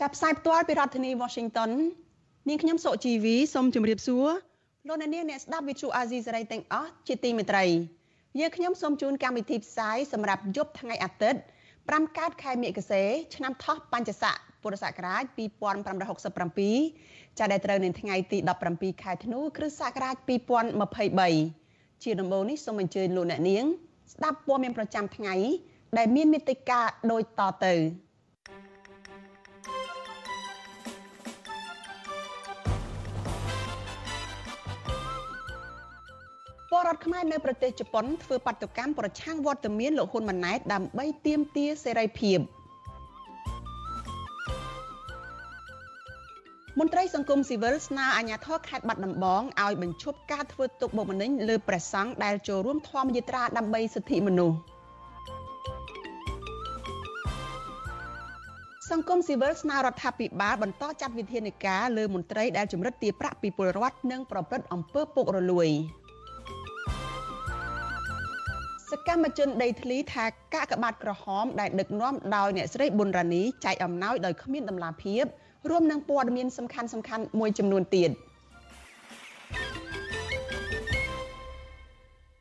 ចាប់ផ្សាយផ្ទាល់ពីរដ្ឋធានី Washington នាងខ្ញុំសុជីវីសូមជម្រាបសួរលោកអ្នកនាងអ្នកស្ដាប់វិទ្យុអាស៊ីសេរីទាំងអស់ជាទីមេត្រីយើងខ្ញុំសូមជូនកម្មវិធីផ្សាយសម្រាប់យប់ថ្ងៃអាទិត្យ5កើតខែមិគសេឆ្នាំថោះបัญចស័កពុរសករាជ2567ចាដែលត្រូវនៅថ្ងៃទី17ខែធ្នូគ្រិស្តសករាជ2023ជាដំបូងនេះសូមអញ្ជើញលោកអ្នកនាង ស្ដាប់ព័ត៌មានប្រចាំថ្ងៃដែលមានមេតិការដូចតទៅ ពលរដ្ឋខ្មែរនៅប្រទេសជប៉ុនធ្វើបាតុកម្មប្រឆាំងវត្តមានលោកហ៊ុនម៉ាណែតដើម្បីទាមទារសេរីភាពមន្ត្រីសង្គមស៊ីវិលស្នើអាជ្ញាធរខេត្តបាត់ដំបងឲ្យបញ្ឈប់ការធ្វើទុកបុកម្នេញលើព្រះសង្ឃដែលចូលរួមធម្មយាត្រាដើម្បីសិទ្ធិមនុស្សសង្គមស៊ីវិលស្នើរដ្ឋាភិបាលបន្តចាត់វិធានការលើមន្ត្រីដែលជំរិតទារប្រាក់ពីពលរដ្ឋនិងប្រព្រឹត្តអំពើពុករលួយ។ សកម្មជនដីធ្លីថាកាកបាទក្រហមដែលដឹកនាំដោយអ្នកស្រីប៊ុនរ៉ានីចែកអំណោយដោយគ្មានដំណាភៀបរួមនឹងព័ត៌មានសំខាន់សំខាន់មួយចំនួនទៀត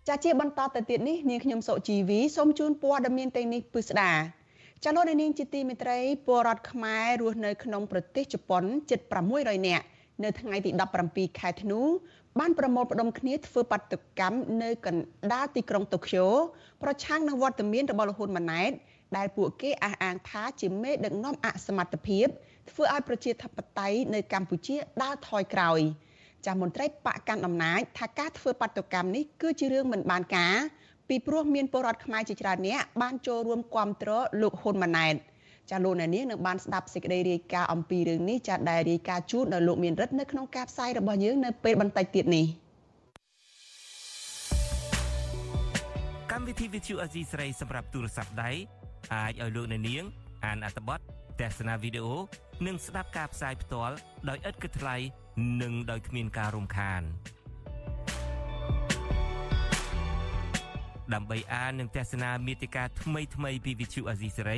ចាជាបន្តទៅទៀតនេះនាងខ្ញុំសុជីវីសូមជូនព័ត៌មានទាំងនេះពិស្ដាចាលោកនាងជាទីមេត្រីពលរដ្ឋខ្មែររស់នៅក្នុងប្រទេសជប៉ុនជិត600នាក់ នៅថ្ងៃទី17ខែធ្នូបានប្រមូលផ្ដុំគ្នាធ្វើបាតុកម្មនៅកណ្ដាលទីក្រុងតូក្យូប្រឆាំងនឹងវត្តមានរបស់លហ៊ុនម៉ាណែតដែលពួកគេអះអាងថាជាមេដឹកនាំអសមត្ថភាពធ្វើឲ្យប្រជាធិបតេយ្យនៅកម្ពុជាដើរថយក្រោយចាស់មន្ត្រីបកកាន់អំណាចថាការធ្វើបាតុកម្មនេះគឺជារឿងមិនបានការពីព្រោះមានពលរដ្ឋខ្មែរជាច្រើនអ្នកបានចូលរួមគាំទ្រលោកហ៊ុនម៉ាណែត ចាលោកអ្នកនាងនឹងបានស្ដាប់សេចក្តីរាយការណ៍អំពីរឿងនេះចាដែលរាយការណ៍ជូនដល់លោកមានរិទ្ធនៅក្នុងការផ្សាយរបស់យើងនៅពេលបន្តិចទៀតនេះកម្មវិធី VTV អេស៊ីស្រីសម្រាប់ទូរស័ព្ទដៃអាចឲ្យលោកអ្នកនាង អានអត្ថបទទស្សនាវីដេអូនិងស្ដាប់ការផ្សាយផ្ទាល់ដោយឥតគិតថ្លៃនិងដោយគ្មានការរំខានដើម្បីអាននិងទស្សនាមេតិការថ្មីៗពី VTV អេស៊ីស្រី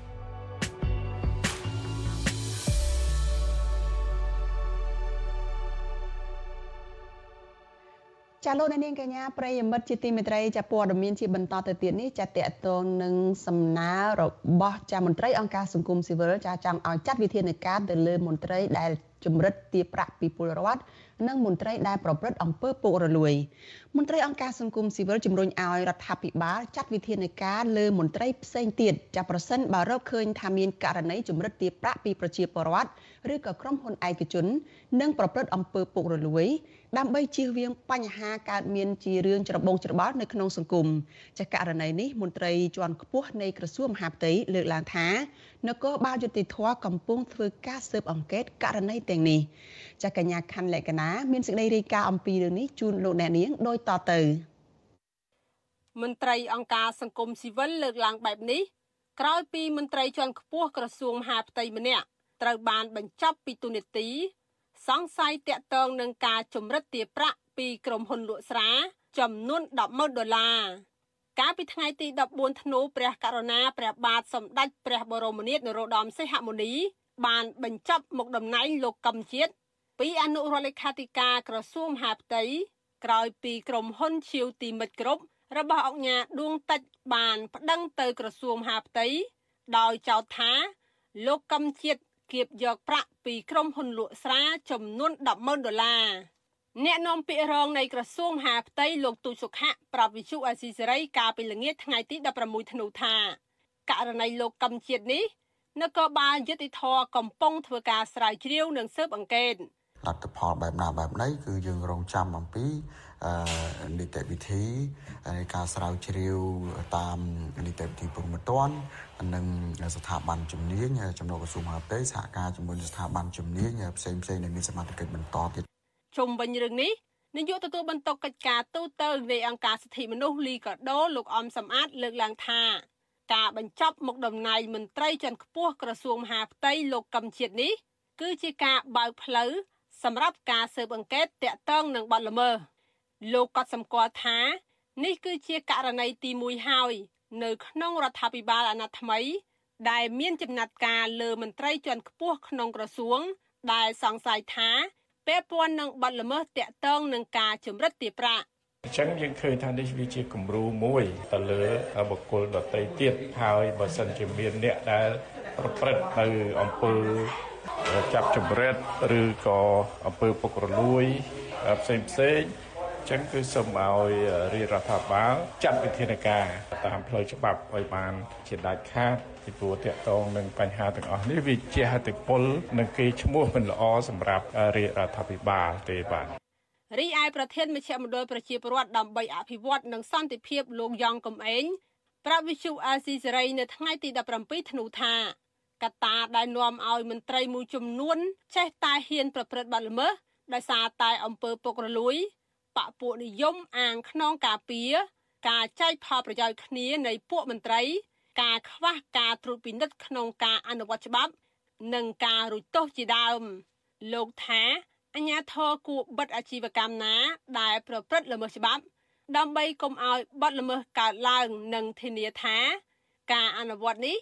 ចាលោកនាងកញ្ញាប្រិយមិត្តជាទីមេត្រីចាព័ត៌មានជាបន្តទៅទៀតនេះចាតកតងនឹងសំណើរបស់ចាមន្ត្រីអង្គការសង្គមស៊ីវិលចាចង់ឲ្យចាត់វិធានការទៅលើមន្ត្រីដែលជំរិតទារប្រាក់ពីពលរដ្ឋនិងមន្ត្រីដែលប្រព្រឹត្តអំពើពុករលួយមន្ត្រីអង្គការសង្គមស៊ីវិលជំរុញឲ្យរដ្ឋាភិបាលចាត់វិធានការលើមន្ត្រីផ្សេងទៀតចាប្រសិនបើរកឃើញថាមានករណីជំរិតទារប្រាក់ពីប្រជាពលរដ្ឋឬក៏ក្រុមហ៊ុនឯកជន និងប្រព្រឹត្តអំពើពុករលួយ ដើម្បីជៀសវាងបញ្ហាកើតមានជារឿងច្របូកច្របល់នៅក្នុងសង្គមចាករណីនេះមន្ត្រីជាន់ខ្ពស់នៃក្រសួងមហាផ្ទៃលើកឡើងថានគរបាលយុតិធធកំពុងធ្វើការស៊ើបអង្កេតករណីទាំងនេះចាកញ្ញាខាន់លក្ខណាមានសេចក្តីរាយការណ៍អំពីរឿងនេះជូនលោកអ្នកនាងដូចតទៅមន្ត្រីអង្គការសង្គមស៊ីវិលលើកឡើងបែបនេះក្រោយពីមន្ត្រីជាន់ខ្ពស់ក្រសួងមហាផ្ទៃម្នាក់ត្រូវបានបញ្ចប់ពីទូនីតិ សង្ស័យតាក់ទងនឹងការចម្រិតទារប្រាក់ពីក្រុមហ៊ុនលក់ស្រា ចំនួន100000ដុល្លារកាលពីថ្ងៃទី14ធ្នូព្រះករុណាព្រះបាទសម្ដេចព្រះបរមនាថនរោត្តមសីហមុនី បានបញ្ចប់មុខតំណែងលោកកឹមជាតិពីអនុរដ្ឋលេខាធិការក្រសួងមហាផ្ទៃក្រោយពីក្រុមហ៊ុនឈៀវទីមិត្តគ្រប់របស់អង្គការដួងតិចបានប្តឹងទៅក្រសួងមហាផ្ទៃដោយចោទថាលោកកឹមជាតិ គៀបយកប្រាក់ពីក្រុមហ៊ុនលក់ស្រាចំនួន100000ដុល្លារអ្នកនាំពាក្យរងនៃក្រសួងមហាផ្ទៃលោកទូចសុខៈប្រាប់វិទ្យុអាស៊ីសេរីកាលពីល្ងាចថ្ងៃទី16ធ្នូថាករណីលោកកឹមជាតិនេះនគរបាលយុតិធធកំពុងធ្វើការស្រាវជ្រាវនិងស៊ើបអង្កេតលទ្ធផលបែបណាបែបណីគឺយើងរងចាំអំពី នីតិវិធីនៃការស្រាវជ្រាវតាមនីតិវិធីពុំមិនទាន់និងស្ថាប័នជំនាញចំណុចក្រសួងមហាផ្ទៃសហការជាមួយស្ថាប័នជំនាញផ្សេងផ្សេងដែលមានសមត្ថកិច្ចបន្តទៀតជុំវិញរឿងនេះនាយកទទួលបន្ទុកកិច្ចការទូតនៃអង្គការសិទ្ធិមនុស្សលីកាដូលោកអំសំអាតលើកឡើងថាការបញ្ចប់មុខតំណែងមន្ត្រីជាន់ខ្ពស់ក្រសួងមហាផ្ទៃលោកកឹមជាតិនេះគឺជាការបើកផ្លូវសម្រាប់ការស៊ើបអង្កេតតាក់ទងនឹងបទល្មើស លោកក៏សម្គាល់ថានេះគឺជាករណីទី1ហើយ នៅក្នុងរដ្ឋាភិបាលអាណត្តិថ្មី ដែលមានចំណាត់ការលើមន្ត្រីជាន់ខ្ពស់ក្នុងក្រសួង ដែលសង្ស័យថាពាក់ព័ន្ធនឹងបទល្មើសតាក់ទងនឹងការជំរិតទារប្រាក់អញ្ចឹងយើងឃើញថានេះវាជាគំរូមួយទៅលើបុគ្គលដទៃទៀតហើយបើសិនជាមានអ្នកដែលប្រព្រឹត្តនៅអំពើចាប់ចម្រិតឬក៏អំពើពុករលួយផ្សេងផ្សេង ចឹងគឺសូមឲ្យរាជរដ្ឋាភិបាលចាត់វិធានការតាមផ្លូវច្បាប់ឲ្យបានជាដាច់ខាតពីព្រោះតាក់ទងនឹងបញ្ហាទាំងអស់នេះវាជាហតិពលនិងគេឈ្មោះមិនល្អសម្រាប់រាជរដ្ឋាភិបាលទេបាទរីឯប្រធានមជ្ឈមណ្ឌលប្រជាពលរដ្ឋដើម្បីអភិវឌ្ឍនិងសន្តិភាពលោកយ៉ងកំឯងប្រាប់វិសុអាស៊ីសេរីនៅថ្ងៃទី17ធ្នូថាកត្តាដែលនាំឲ្យមន្ត្រីមួយចំនួន ចេះតែហ៊ានប្រព្រឹត្តបទល្មើសដោយសារតែអំពើពុករលួយ បពពួកនិយមអាងខ្នងការពារការចែកផលប្រយោជន៍គ្នានៃពួកមន្ត្រី ការខ្វះការត្រួតពិនិត្យក្នុងការអនុវត្តច្បាប់ និងការរួចទោសជាដើម លោកថាអញ្ញាធរគួរបិទអាជីវកម្មណា ដែលប្រព្រឹត្តល្មើសច្បាប់ ដើម្បីកុំឲ្យបទល្មើសកើតឡើងនិងធានាថា ការអនុវត្តនេះ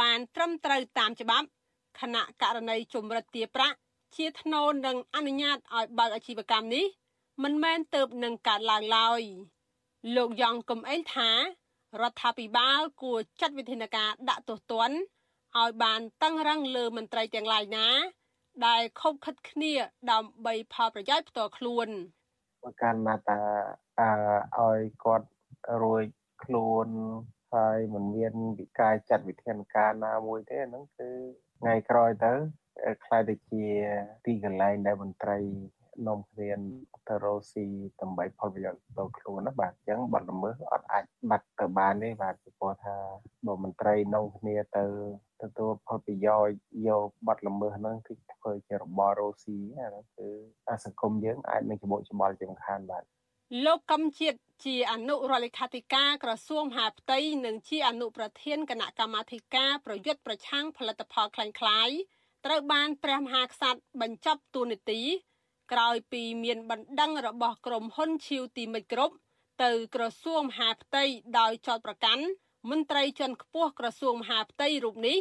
បានត្រឹមត្រូវតាមច្បាប់គណៈករណីជំរិតទាប្រាក់ជាថ្នូរនឹងអនុញ្ញាតឲ្យបើកអាជីវកម្មនេះ មិនមែនទៅនឹងកើតឡើងឡើយលោកយ៉ងកំអេងថារដ្ឋាភិបាលគួរចាត់វិធានការដាក់ទោសទណ្ឌឲ្យបានតឹងរឹងលើមន្ត្រីទាំងឡាយណា ដែលខົບខិតគ្នាដើម្បីផលប្រយោជន៍ផ្ទាល់ខ្លួនការមកតាអឺឲ្យគាត់រួចខ្លួនហើយមិនមានវិការចាត់វិធានការណាមួយទេហ្នឹងគឺថ្ងៃក្រោយទៅខ្លាយទៅជាទីកន្លែងដែលមន្ត្រី នាំគ្នាទៅរស់ស៊ីដើម្បីផលប្រយោជន៍ដល់ខ្លួនណាបាទអញ្ចឹងបាត់ល្មើសអត់អាចបាត់ទៅបានទេបាទពីព្រោះថាបើមន្ត្រីនាំគ្នាទៅទទួលផលប្រយោជន៍យកបាត់ល្មើសហ្នឹងគឺធ្វើជារបររស់ស៊ីអាហ្នឹងគឺអាសង្គមយើងអាចនឹងច្បុកច្បល់ជាមិនខានបាទលោកកំជាតិជាអនុរដ្ឋលេខាធិការក្រសួងមហាផ្ទៃនិងជាអនុប្រធានគណៈកម្មាធិការប្រយុទ្ធប្រឆាំងផលិតផលក្លែងក្លាយត្រូវបានព្រះមហាក្សត្របញ្ចប់តួនាទី ក្រោយពីមានបណ្ដឹងរបស់ក្រុមហ៊ុនឈីវទីមិចគ្រប់ទៅក្រសួងមហាផ្ទៃដោយចោទប្រកាន់មន្ត្រីជាន់ខ្ពស់ក្រសួងមហាផ្ទៃរូបនេះ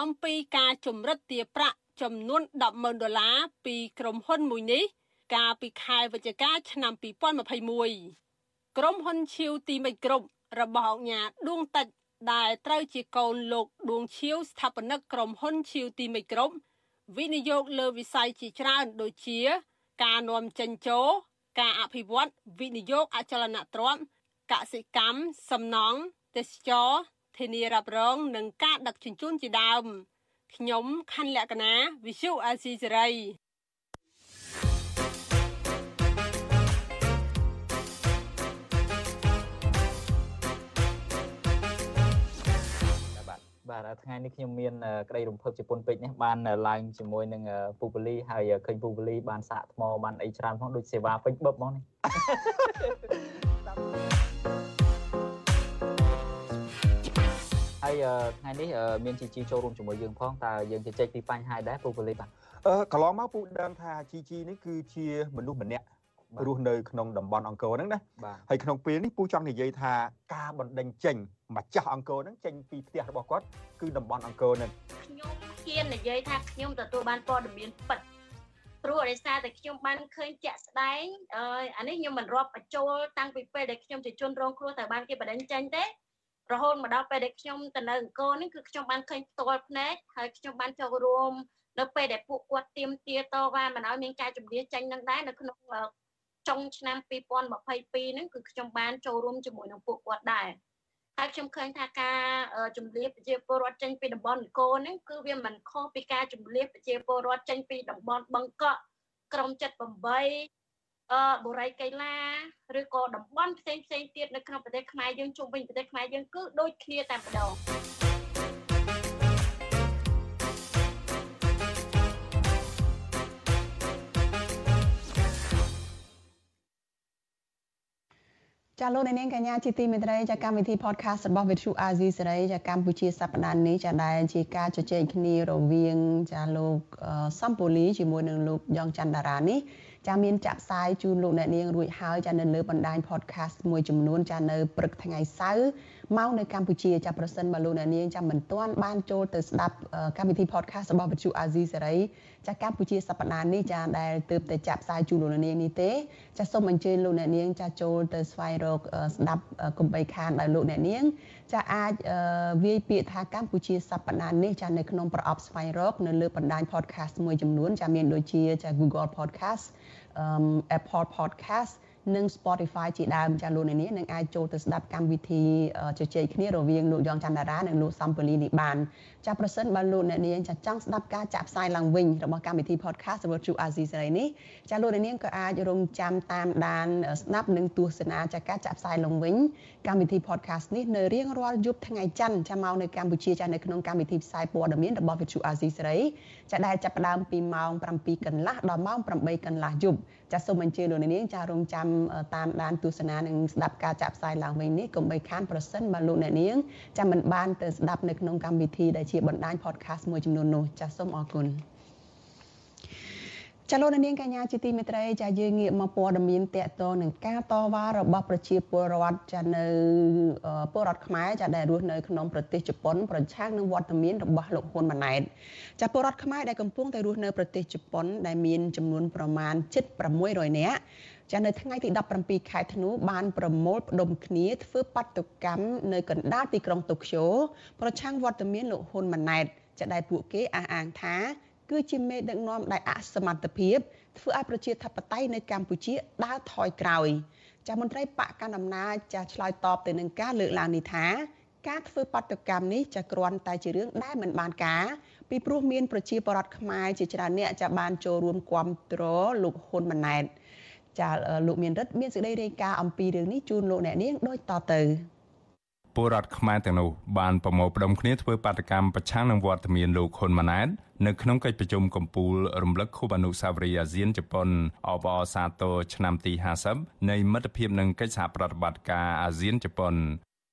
អំពីការជំរិតទារប្រាក់ចំនួន100000ដុល្លារពីក្រុមហ៊ុនមួយនេះ កាលពីខែវិច្ឆិកាឆ្នាំ2021ក្រុមហ៊ុនឈីវទីមិចគ្រប់របស់អង្គញាដួងតិចដែលត្រូវជាកូនលោកដួងឈៀវស្ថាបនិកក្រុមហ៊ុនឈៀវទីមិចគ្រប់វិនិយោគលើវិស័យជាច្រើនដូចជា ការនាំចេញចូលការអភិវឌ្ឍវិនិយោគអចលនទ្រព្យកសិកម្មសំណង់ទេសចរធានារ៉ាប់រង និងការដឹកជញ្ជូនជាដើមខ្ញុំខណ្ឌលក្ខណាវិសុអាស៊ីសេរី បាទថ្ងៃនេះខ្ញុំមានក្តីរំភើបជាពុនពេជ្រនេះបានឡើងជាមួយនឹងពូពូលីហើយឃើញពូពូលីបានសាកថ្មបានអីច្រើនផងដូចសេវាពេញបឹបហ្មងនេះហើយថ្ងៃនេះមានជីជីចូលរួមជាមួយយើងផងតើយើងជជែកពីបញ្ហាដែរពូពូលីបាទអឺកន្លងមកពូដឹងថាជីជីនេះគឺជាមនុស្សម្នាក់ រស់នៅក្នុងតំបន់អង្គរហ្នឹងណាហើយក្នុងពេលនេះពូចង់និយាយថាការបណ្ដេញចេញម្ចាស់អង្គរហ្នឹងចេញពីផ្ទះរបស់គាត់គឺតំបន់អង្គរហ្នឹងខ្ញុំហ៊ាននិយាយថាខ្ញុំទទួលបានព័ត៌មានពិតព្រោះដោយសារតែខ្ញុំបានឃើញជាក់ស្ដែងអឺអានេះខ្ញុំមិនរាប់បញ្ចូលតាំងពីពេលដែលខ្ញុំជាជនរងគ្រោះតែបានគេបដិញ្ចេញទេរហូតមកដល់ពេលដែលខ្ញុំទៅនៅអង្គរនេះគឺខ្ញុំបានឃើញផ្ទាល់ភ្នែកហើយខ្ញុំបានចូលរួមនៅពេលដែលពួកគាត់ទៀមទាតវ៉ាមិនឲ្យមានការជំនះចេញនឹងដែរនៅក្នុង ចុងឆ្នាំ2022ហ្នឹងគឺខ្ញុំបានចូលរួមជាមួយនឹងពួកគាត់ដែរហើយខ្ញុំឃើញថាការជំរាបប្រជាពលរដ្ឋចេញពីតំបន់នគរហ្នឹងគឺវាមិនខុសពីការជំរាបប្រជាពលរដ្ឋចេញពីតំបន់បឹងកក់ក្រុម78អឺបុរីកៃឡាឬក៏តំបន់ផ្សេងផ្សេងទៀតនៅក្នុងប្រទេសខ្មែរយើងជុំវិញប្រទេសខ្មែរយើងគឺដូចគ្នាតែម្ដង ចាលោកនាងកញ្ញាជាទីមេត្រីចាកម្មវិធី podcast របស់ Vithu Azizi សេរីចាកម្ពុជាសប្តាហ៍នេះចាដែលជាការជជែកគ្នារវាងចាលោកសំពូលីជាមួយនឹងលោកយ៉ងច័ន្ទតារានេះចាមានចាក់ផ្សាយជូនលោកអ្នកនាងរួចហើយចានៅលើបណ្ដាញ podcast មួយចំនួនចានៅព្រឹកថ្ងៃសៅរ៍ មកនៅកម្ពុជាចាប្រសិនបើលោកអ្នកនាងចាំមិនទាន់បានចូលទៅស្ដាប់កម្មវិធី podcast របស់វិទ្យុអាស៊ីសេរីចាកម្ពុជាសប្តាហ៍នេះចាដែលទើបតែចាក់ផ្សាយជូនលោកអ្នកនាងនេះទេចាសូមអញ្ជើញលោកអ្នកនាងចាចូលទៅស្វែងរកស្ដាប់កុំបីខានដោយលោកអ្នកនាងចាអាចវាយពាក្យថាកម្ពុជាសប្តាហ៍នេះចានៅក្នុងប្រអប់ស្វែងរកនៅលើបណ្ដាញ podcast មួយចំនួនចាមានដូចជាចា Google Podcast Apple Podcast និង Spotify ជាដើមចាលោកអ្នកនាងនឹងអាចចូលទៅស្ដាប់កម្មវិធីជជែកគ្នារវាងលោកយ៉ងច័ន្ទរានិងលោកសំពលីនេះបានចាប្រសិនបើលោកអ្នកនាងចាចង់ស្ដាប់ការចាក់ផ្សាយឡើងវិញរបស់កម្មវិធី podcast របស់ True Asia សេរីនេះចាលោកអ្នកនាងក៏អាចរងចាំតាមដានស្ដាប់និងទស្សនាចាការចាក់ផ្សាយឡើងវិញកម្មវិធី podcast នេះនៅរៀងរាល់យប់ថ្ងៃច័ន្ទចាមកនៅកម្ពុជាចានៅក្នុងកម្មវិធីផ្សាយព័ត៌មានរបស់ True Asia សេរីចាដែលចាប់ផ្ដើមពីម៉ោង7កន្លះដល់ម៉ោង8កន្លះយប់ចាសូមអញ្ជើញលោកអ្នកនាងចារងចាំតាមដានទស្សនានិងស្ដាប់ការចាក់ផ្សាយឡើងវិញនេះកុំបីខានប្រសិនបើលោកអ្នកនាងចាំមិនបានទៅស្ដាប់នៅក្នុងកម្មវិធីដែលជាបណ្ដាញ podcast មួយចំនួននោះចាសសូមអរគុណ ចលនានាងកញ្ញាជាទីមេត្រីចាយើងងាកមកព័ត៌មានតកតនឹងការតវ៉ារបស់ប្រជាពលរដ្ឋចានៅពលរដ្ឋខ្មែរចាដែលរស់នៅក្នុងប្រទេសជប៉ុនប្រឆាំងនឹងវត្តមានរបស់លោកហ៊ុនម៉ាណែតចាពលរដ្ឋខ្មែរដែលកំពុងតែរស់នៅប្រទេសជប៉ុនដែលមានចំនួនប្រមាណជិត600នាក់ចានៅថ្ងៃទី17ខែធ្នូបានប្រមូលផ្ដុំគ្នាធ្វើបាតុកម្មនៅកណ្ដាលទីក្រុងតូក្យូប្រឆាំងវត្តមានលោកហ៊ុនម៉ាណែតចាដែលពួកគេអះអាងថា គឺជាមេដឹកនាំដែលអសមត្ថភាពធ្វើឲ្យប្រជាធិបតេយ្យនៅកម្ពុជាដើរថយក្រោយចាមន្ត្រីបកកណ្ដាលអំណាចចាឆ្លើយតបទៅនឹងការលើកឡើងនេះថាការធ្វើបាតុកម្មនេះចាគ្រាន់តែជារឿងដែលមិនបានការពីព្រោះមានប្រជាពលរដ្ឋខ្មែរជាច្រើនអ្នកចាបានចូលរួមគ្រប់គ្រងលោកហ៊ុនម៉ាណែតចាលោកមានរិទ្ធមានសេចក្តីរាយការណ៍អំពីរឿងនេះជូនលោកអ្នកនាងដូចតទៅ ពលរដ្ឋខ្មែរទាំងនោះបានប្រមូលផ្ដុំគ្នាធ្វើបាតកម្មប្រឆាំងនឹងវត្តមានលោកហ៊ុនម៉ាណែតនៅក្នុងកិច្ចប្រជុំកំពូលរំលឹកខួបអនុស្សាវរីយ៍អាស៊ានជប៉ុនអបអសាទរឆ្នាំទី50នៃមិត្តភាពនិងកិច្ចសហប្រតិបត្តិការអាស៊ានជប៉ុន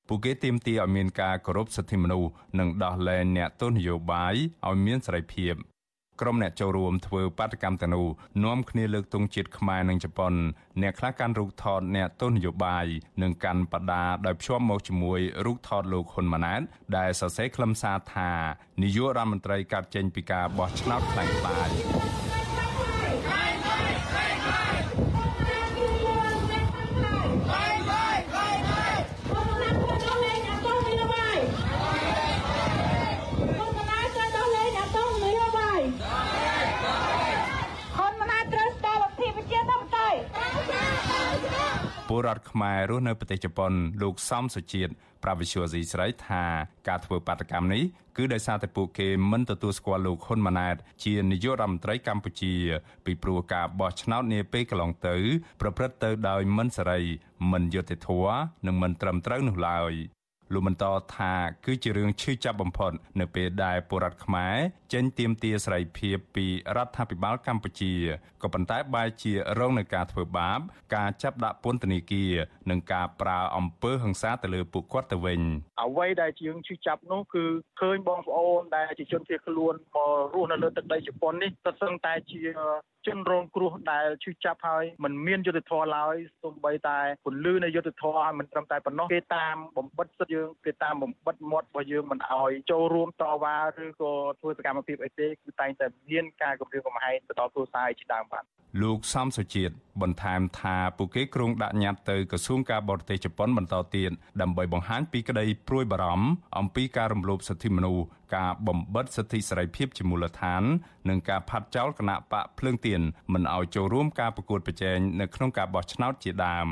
ពួកគេទាមទារឲ្យមានការគោរពសិទ្ធិមនុស្សនិងដោះលែងអ្នកទោសនយោបាយឲ្យមានសេរីភាព ក្រុមអ្នកចូលរួមធ្វើបាតកម្មទាំងនោះនាំគ្នាលើកទង់ជាតិខ្មែរនិងជប៉ុនអ្នកខ្លះកាន់រូបថតអ្នកទស្សនយោបាយនិងកាន់បដាដោយភ្ជាប់មកជាមួយរូបថតលោកហ៊ុនម៉ាណែតដែលសរសេរខ្លឹមសារថានាយករដ្ឋមន្ត្រីកាត់ចេញពីការបោះឆ្នោតខ្លាំងខ្លាយ ពលរដ្ឋខ្មែររស់នៅប្រទេសជប៉ុនលោកសំសុជាតិប្រាវិសុយស៊ីស្រីថាការធ្វើបាតកម្មនេះគឺដោយសារតែពួកគេមិនទទួលស្គាល់លោកហ៊ុនម៉ាណែតជានាយករដ្ឋមន្ត្រីកម្ពុជា ពីព្រោះការបោះឆ្នោតនាពេលកន្លងទៅ ប្រព្រឹត្តទៅដោយមិនសេរី មិនយុត្តិធម៌និងមិនត្រឹមត្រូវនោះឡើយ លោកបន្តថាគឺជារឿងឈឺចាប់បំផុតនៅពេលដែលពលរដ្ឋខ្មែរចេញទាមទារសេរីភាពពីរដ្ឋាភិបាលកម្ពុជាក៏ប៉ុន្តែបែរជារងនឹងការធ្វើបាប ការចាប់ដាក់ពន្ធនាគារនិងការប្រើអំពើហិង្សាទៅលើពួកគាត់ទៅវិញអ្វីដែលយើងឈឺចាប់នោះគឺឃើញបងប្អូនដែលជាជនភៀសខ្លួនមករស់នៅលើទឹកដីជប៉ុននេះក៏សឹងតែជា ជនរងគ្រោះដែលឈឺចាប់ហើយមិនមានយុទ្ធធម៌ឡើយសូម្បីតែពន្លឺនៃយុទ្ធធម៌ឲ្យមិនត្រឹមតែប៉ុណ្ណោះគេតាមបំបិតសិទ្ធិយើងគេតាមបំបិតមាត់របស់យើងមិនឲ្យចូលរួមតវ៉ាឬក៏ធ្វើសកម្មភាពអីទេគឺតែងតែមានការគម្រាមកំហែងទៅដល់គ្រួសារជាដើមបាទលោកសំសុជាតិបន្ថែមថាពួកគេគ្រោងដាក់ញត្តិទៅក្រសួងការបរទេសជប៉ុនបន្តទៀតដើម្បីបង្ហាញពីក្តីព្រួយបារម្ភអំពីការរំលោភសិទ្ធិមនុស្សការបំបិទសិទ្ធិសេរីភាពជាមូលដ្ឋាន និងការផាត់ចោលគណៈបកភ្លើងទៀនមិនឲ្យចូលរួមការប្រកួតប្រជែងនៅក្នុងការបោះឆ្នោតជាដើម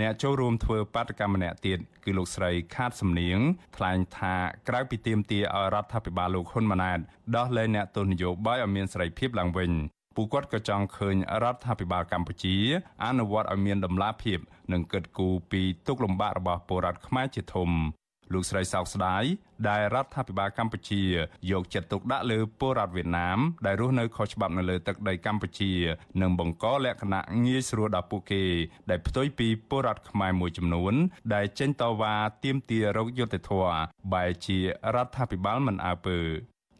អ្នកចូលរួមធ្វើបាតកម្មម្នាក់ទៀតគឺលោកស្រីខាតសំនៀងថ្លែងថាក្រៅពីទាមទារឲ្យរដ្ឋាភិបាលលោកហ៊ុនម៉ាណែតដោះលែងអ្នកទោសនយោបាយឲ្យមានសេរីភាពឡើងវិញពួកគាត់ក៏ចង់ឃើញរដ្ឋាភិបាលកម្ពុជា អនុវត្តឲ្យមានដំណាភាព និងកិត្តគូពីទុកលំបាករបស់ពលរដ្ឋខ្មែរជាធំ លោកស្រីសោកស្ដាយដែលរដ្ឋាភិបាលកម្ពុជា យកចិត្តទុកដាក់លើពលរដ្ឋវៀតណាមដែលរស់នៅខុសច្បាប់នៅលើទឹកដីកម្ពុជានិងបង្កលក្ខណៈងាយស្រួលដល់ពួកគេ ដែលផ្ទុយពីពលរដ្ឋខ្មែរមួយចំនួន ដែលចេញតវ៉ាទាមទាររកយុត្តិធម៌បែជារដ្ឋាភិបាលមិនអើពើ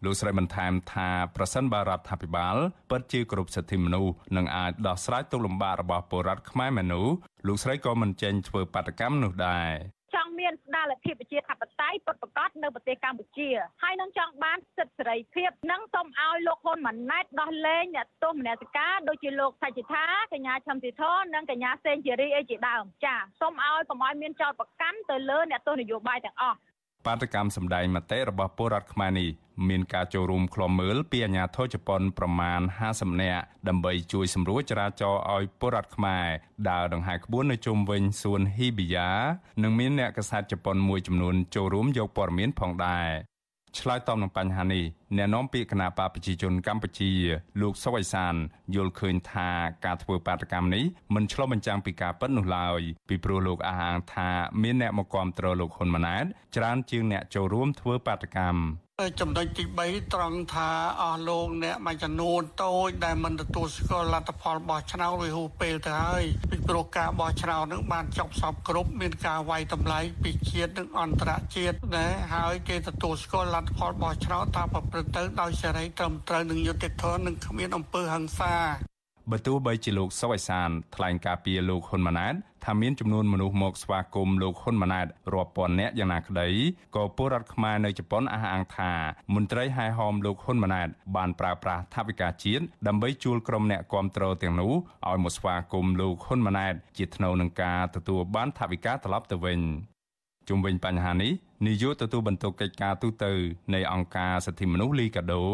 លោកស្រីបន្ថែមថាប្រសិនបើរដ្ឋាភិបាលពិតជាគ្រប់សិទ្ធិមនុស្សនឹងអាចដោះស្រាយទុកលំបាករបស់ពលរដ្ឋខ្មែរមនុស្សលោកស្រីក៏មិនចេញធ្វើបាតកម្មនោះដែរចង់ មានស្ដារលទ្ធិប្រជាធិបតេយ្យពិតប្រាកដនៅប្រទេសកម្ពុជាហើយនឹងចង់បានសិទ្ធិសេរីភាពនិងសូមឲ្យលោកហ៊ុនម៉ាណែតដោះលែងអ្នកទោសមនសិការដូចជាលោកសច្ចថាកញ្ញាឈឹមស៊ីធននិងកញ្ញាសេងជារីអីជាដើមចាសូមឲ្យកុំឲ្យមានចោតប្រកាន់ទៅលើអ្នកទោសនយោបាយទាំងអស់ បាតកម្មសម្ដែងមតិរបស់ពលរដ្ឋខ្មែរនេះមានការចូលរួមឃ្លាំមើលពីអាជ្ញាធរជប៉ុនប្រមាណ50នាក់ដើម្បីជួយសម្រួលចរាចរណ៍ឲ្យពលរដ្ឋខ្មែរដើរដង្ហែក្បួននៅជុំវិញសួនហ៊ីប៊ីយ៉ានិងមានអ្នកកសែតជប៉ុនមួយចំនួនចូលរួមយកព័ត៌មានផងដែរ ឆ្លើយតបនឹងបញ្ហានេះអ្នកនាំពាក្យគណៈបកប្រជាជនកម្ពុជា លោកសុវ័យសានយល់ឃើញថាការធ្វើបាតកម្មនេះមិនឆ្លុះបញ្ចាំងពីការពិតនោះឡើយពីព្រោះលោកអះអាងថាមានអ្នកមកគាំទ្រលោកហ៊ុនម៉ាណែតច្រើនជាងអ្នកចូលរួមធ្វើបាតកម្ម ចំណុចទី3ត្រង់ថាអស់លោកអ្នកមួយចំនួនតូចដែលមិនទទួលស្គាល់លទ្ធផលបោះឆ្នោតវាហួសពេលទៅហើយពីព្រោះការបោះឆ្នោតនឹងបានចប់សពគ្រប់មានការវាយតម្លៃពីជាតិនិងអន្តរជាតិណាហើយគេទទួលស្គាល់លទ្ធផលបោះឆ្នោតថាប្រព្រឹត្តទៅដោយសេរីត្រឹមត្រូវនិងយុត្តិធម៌និងគ្មានអំពើហិង្សាបើទោះបីជាលោកសុវ័យសានថ្លែងការពីលោកហ៊ុនម៉ាណែត ថាមានចំនួនមនុស្សមកស្វាគមន៍លោកហ៊ុនម៉ាណែតរាប់ពាន់នាក់យ៉ាងណាក្តីក៏ពលរដ្ឋខ្មែរនៅជប៉ុនអះអាងថាមន្ត្រីហែហោមលោកហ៊ុនម៉ាណែតបានប្រើប្រាស់ថវិកាជាតិដើម្បីជួលក្រុមអ្នកគាំទ្រទាំងនោះឲ្យមកស្វាគមន៍លោកហ៊ុនម៉ាណែតជាថ្នូវនឹងការទទួលបានថវិកាត្រឡប់ទៅវិញ ជុំវិញបញ្ហានេះនាយកទទួលបន្ទុកកិច្ចការទូតនៃអង្គការសិទ្ធិមនុស្សលីកាដូ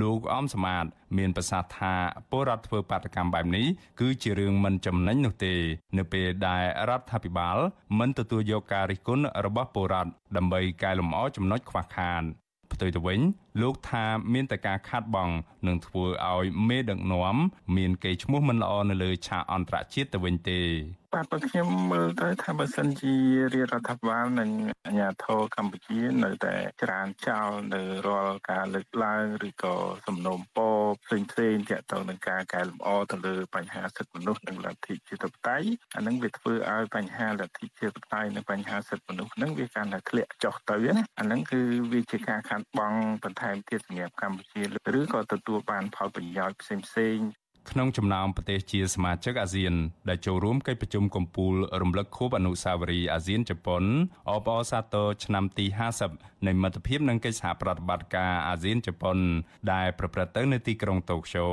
លោកអមសមាតមានប្រសាសន៍ថាពលរដ្ឋធ្វើបាតកម្មបែបនេះគឺជារឿងមិនចំណេញនោះទេ នៅពេលដែលរដ្ឋាភិបាល មិនទទួលយកការរិះគន់របស់ពលរដ្ឋដើម្បីកែលម្អចំណុចខ្វះខាតផ្ទុយទៅវិញលោកថាមានតែការខាត់បងនឹងធ្វើឲ្យមេដឹកនាំមានកេរ្តិ៍ឈ្មោះមិនល្អនៅលើឆាកអន្តរជាតិទៅវិញទេបាទបើខ្ញុំមើលទៅថាបើសិនជារាជរដ្ឋាភិបាលនិងអាជ្ញាធរកម្ពុជានៅតែច្រានចោលនៅរាល់ការលើកឡើងឬក៏សំណូមពរផ្សេងផ្សេងទាក់ទងនឹងការកែលម្អទៅលើបញ្ហាសិទ្ធិមនុស្សនិងលទ្ធិជាតិបតៃអានឹងវាធ្វើឲ្យបញ្ហាលទ្ធិជាតិបតៃនិងបញ្ហាសិទ្ធិមនុស្សនឹងវាកាន់តែធ្លាក់ចុះទៅណាអានឹងគឺវាជាការខាត់បងបន្ថែមទៀតសម្រាប់កម្ពុជាឬក៏ទទួលបានផលប្រយោជន៍ផ្សេងផ្សេងក្នុងចំណោមប្រទេសជាសមាជិកអាស៊ាន ដែលចូលរួមកិច្ចប្រជុំកំពូលរំលឹកខួបអនុស្សាវរីយ៍អាស៊ានជប៉ុនអបអសាទរឆ្នាំទី50នៃមិត្តភាពនិងកិច្ចសហប្រតិបត្តិការអាស៊ានជប៉ុន ដែលប្រព្រឹត្តទៅនៅទីក្រុងតូក្យូ